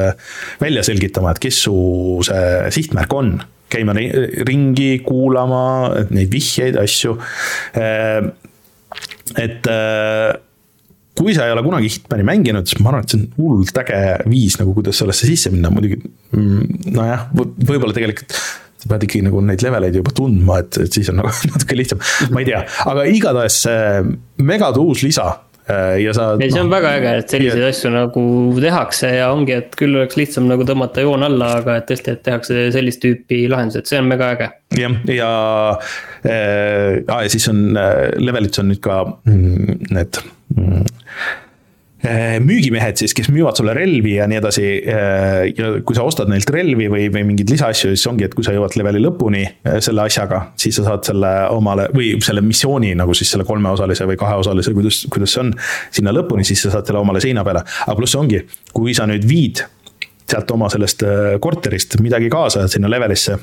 välja selgitama, et kes su see sihtmärk on käima ringi, kuulama neid vihjeid, asju. et kui sa ei ole kunagi Hitmani mänginud, siis ma arvan, et see on hullult äge viis nagu, kuidas sellesse sisse minna, muidugi mm, nojah, võib-olla tegelikult sa pead ikkagi nagu neid leveleid juba tundma, et, et siis on nagu natuke lihtsam, ma ei tea, aga igatahes megade uus lisa äh, ja sa. ei, see on no, väga äge, et selliseid ja... asju nagu tehakse ja ongi, et küll oleks lihtsam nagu tõmmata joon alla, aga et tõesti, et tehakse sellist tüüpi lahendused, see on mega äge. jah, ja, ja, äh, ja siis on äh, levelites on nüüd ka mm, need Äh, müügimehed siis, kes müüvad sulle relvi ja nii edasi. Äh, ja kui sa ostad neilt relvi või, või mingeid lisaasju, siis ongi, et kui sa jõuad leveli lõpuni äh, selle asjaga, siis sa saad selle omale või selle missiooni nagu siis selle kolmeosalise või kaheosalise, kuidas, kuidas see on. sinna lõpuni, siis sa saad selle omale seina peale, aga pluss ongi, kui sa nüüd viid sealt oma sellest korterist midagi kaasa sinna levelisse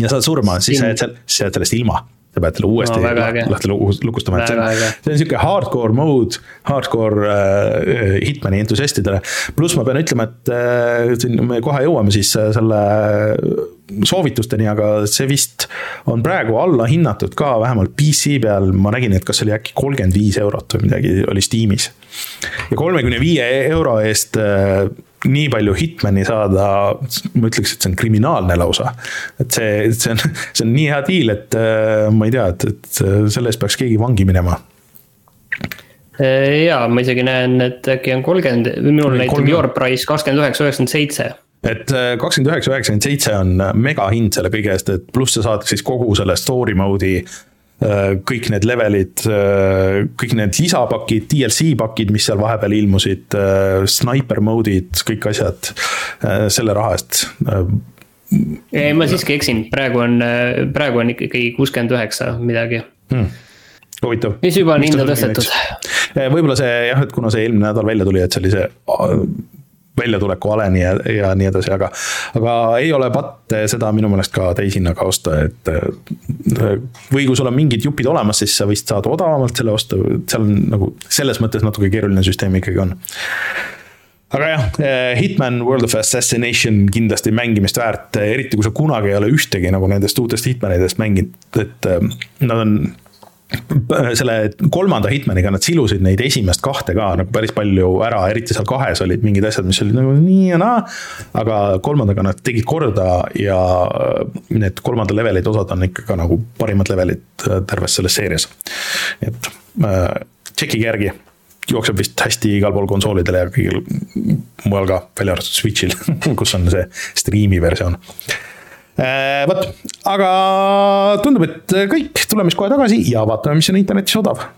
ja saad surma, siis sa jääd sellest ilma sa pead selle uuesti no, lahti lukustama, et see on, see on sihuke hardcore mode, hardcore äh, Hitmani entusiastidele. pluss ma pean ütlema, et äh, siin me kohe jõuame siis äh, selle soovitusteni, aga see vist on praegu allahinnatud ka, vähemalt PC peal ma nägin, et kas oli äkki kolmkümmend viis eurot või midagi oli Steamis. ja kolmekümne viie euro eest äh, nii palju Hitmani saada, ma ütleks, et see on kriminaalne lausa. et see, see on, see on nii hea deal, et äh, ma ei tea, et, et selle eest peaks keegi vangi minema äh, ja ma isegi näen, et äkki on kolmkümmend, minul näitab your price kakskümmend üheksa, üheksakümmend seitse et äh, kakskümmend üheksa, üheksakümmend seitse on megahind selle kõige eest, et pluss sa saad siis kogu selle story mode'i Äh, kõik need levelid, äh, kõik need lisapakid, DLC pakid, mis seal vahepeal ilmusid, äh, sniper mode'id, kõik asjad selle raha eest. ei, ma siiski eksin, praegu on, praegu on ikkagi kuuskümmend üheksa midagi hmm huvitav. mis juba on hinda tõstetud. võib-olla see jah, et kuna see eelmine nädal välja tuli, et see oli see väljatuleku aleni ja, ja nii edasi, aga, aga ei ole patt seda minu meelest ka täishinnaga osta, et. või kui sul on mingid jupid olemas, siis sa võisid saada odavamalt selle osta, seal on nagu selles mõttes natuke keeruline süsteem ikkagi on aga jah, Hitman World of Assassination kindlasti mängimist väärt, eriti kui sa kunagi ei ole ühtegi nagu nendest uutest Hitmanidest mänginud, et nad on selle kolmanda Hitmaniga nad silusid neid esimest kahte ka nagu päris palju ära, eriti seal kahes olid mingid asjad, mis olid nagu nii ja naa. aga kolmandaga nad tegid korda ja need kolmanda levelite osad on ikka ka nagu parimad levelid äh, terves selles seerias. et äh, tšekkige järgi, jookseb vist hästi igal pool konsoolidel ja kõigil mujal ka, välja arvatud Switch'il kus on see striimi versioon Äh, vot, aga tundub, et kõik, tuleme siis kohe tagasi ja vaatame, mis on internetis odav.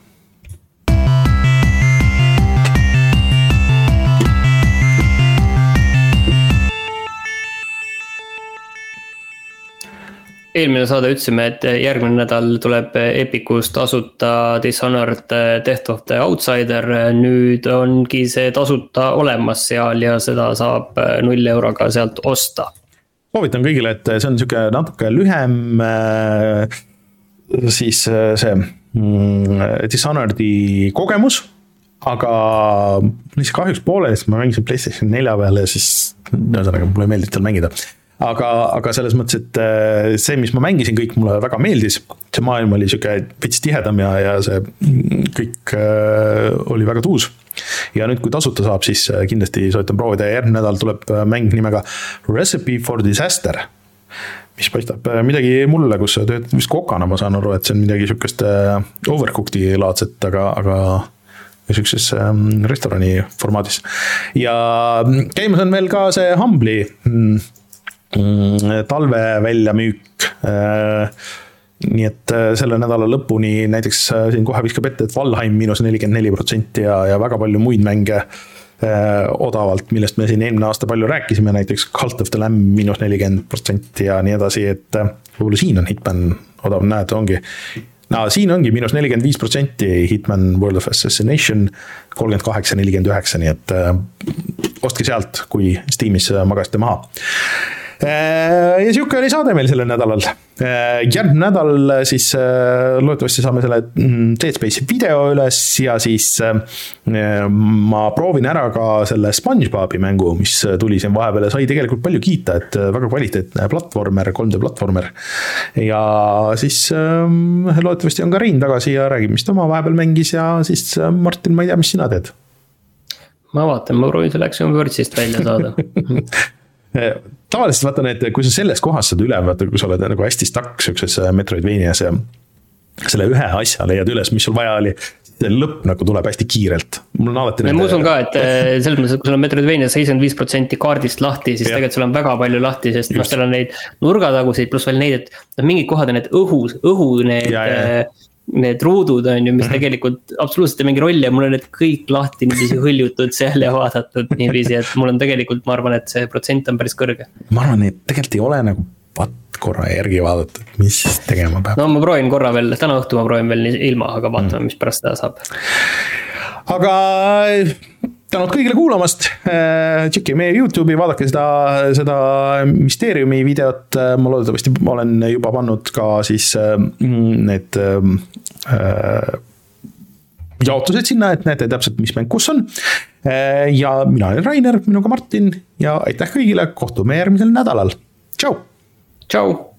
Eelmine saade ütlesime, et järgmine nädal tuleb Epicus tasuta Dishonored Death of the Outsider. nüüd ongi see tasuta olemas seal ja seda saab null euroga sealt osta soovitan kõigile, et see on sihuke natuke lühem äh, siis äh, see mm, Dishonored'i kogemus. aga lihtsalt kahjuks pooleli, sest ma mängisin Playstation nelja peal ja siis ühesõnaga mulle ei meeldinud seal mängida aga, aga selles mõttes, et äh, see, mis ma mängisin, kõik mulle väga meeldis. see maailm oli sihuke veits tihedam ja, ja see kõik äh, oli väga tuus ja nüüd, kui tasuta saab, siis äh, kindlasti soovitan proovida ja järgmine nädal tuleb äh, mäng nimega Recipe for Disaster. mis paistab äh, midagi mulle, kus sa töötad vist kokana, ma saan aru, et see on midagi sihukest overcooked'i laadset, aga, aga sihukeses ähm, restorani formaadis. ja mm, käimas on veel ka see Humble'i mm, mm, talve väljamüük nii et äh, selle nädala lõpuni näiteks äh, siin kohe viskab ette, et Valheim miinus nelikümmend neli protsenti ja, ja väga palju muid mänge äh, odavalt, millest me siin eelmine aasta palju rääkisime, näiteks Cult of the Lamb miinus nelikümmend protsenti ja nii edasi, et võib-olla siin on Hitman odav, näed, ongi. no siin ongi miinus nelikümmend viis protsenti Hitman World of Assassination, kolmkümmend kaheksa, nelikümmend üheksa, nii et ostke sealt, kui Steamis magasite maha ja sihuke oli saade meil sellel nädalal. Äh, järgmine nädal siis äh, loodetavasti saame selle mm, Dead Space'i video üles ja siis ma proovin ära ka selle SpongeBobi mängu, mis tuli siin vahepeal ja sai tegelikult palju kiita, et väga kvaliteetne platvormer, 3D platvormer. ja siis loodetavasti on ka Rein tagasi ja räägib, mis tema vahepeal mängis ja siis Martin, ma ei tea, mis sina teed ma vaatan, ma proovin selle Action Wordsist välja saada tavaliselt vaata need, kui sa selles kohas saad üle, vaata, kui sa oled nagu hästi stuck sihukeses äh, Metroidvanias ja selle ühe asja leiad üles, mis sul vaja oli lõpp nagu tuleb hästi kiirelt. mul on alati. ma usun ka, et äh, selles mõttes, et kui sul on Metroidvanias seitsekümmend viis protsenti kaardist lahti, siis ja. tegelikult sul on väga palju lahti, sest noh, seal on neid nurgataguseid pluss veel neid, et noh, mingid kohad on need õhus, õhu need. Ja, ja äh, need ruudud on ju, mis mhm. tegelikult absoluutselt ei mängi rolli ja mul on need kõik lahti niiviisi hõljutud seal ja vaadatud niiviisi, et mul on tegelikult, ma arvan, et see protsent on päris kõrge. ma arvan, et tegelikult ei ole nagu patt korra järgi vaadata, mis tegema peab. no ma proovin korra veel, täna õhtul ma proovin veel ilma, aga vaatame mm., mis pärast seda saab. aga tänud kõigile kuulamast, äh, tšekkige meie Youtube'i, vaadake seda, seda Mysteeriumi videot, ma loodetavasti olen juba pannud ka siis äh, need äh, jaotused sinna, et näete täpselt, mis mäng kus on. ja mina olen Rainer, minuga Martin ja aitäh kõigile, kohtume järgmisel nädalal, tšau. tšau.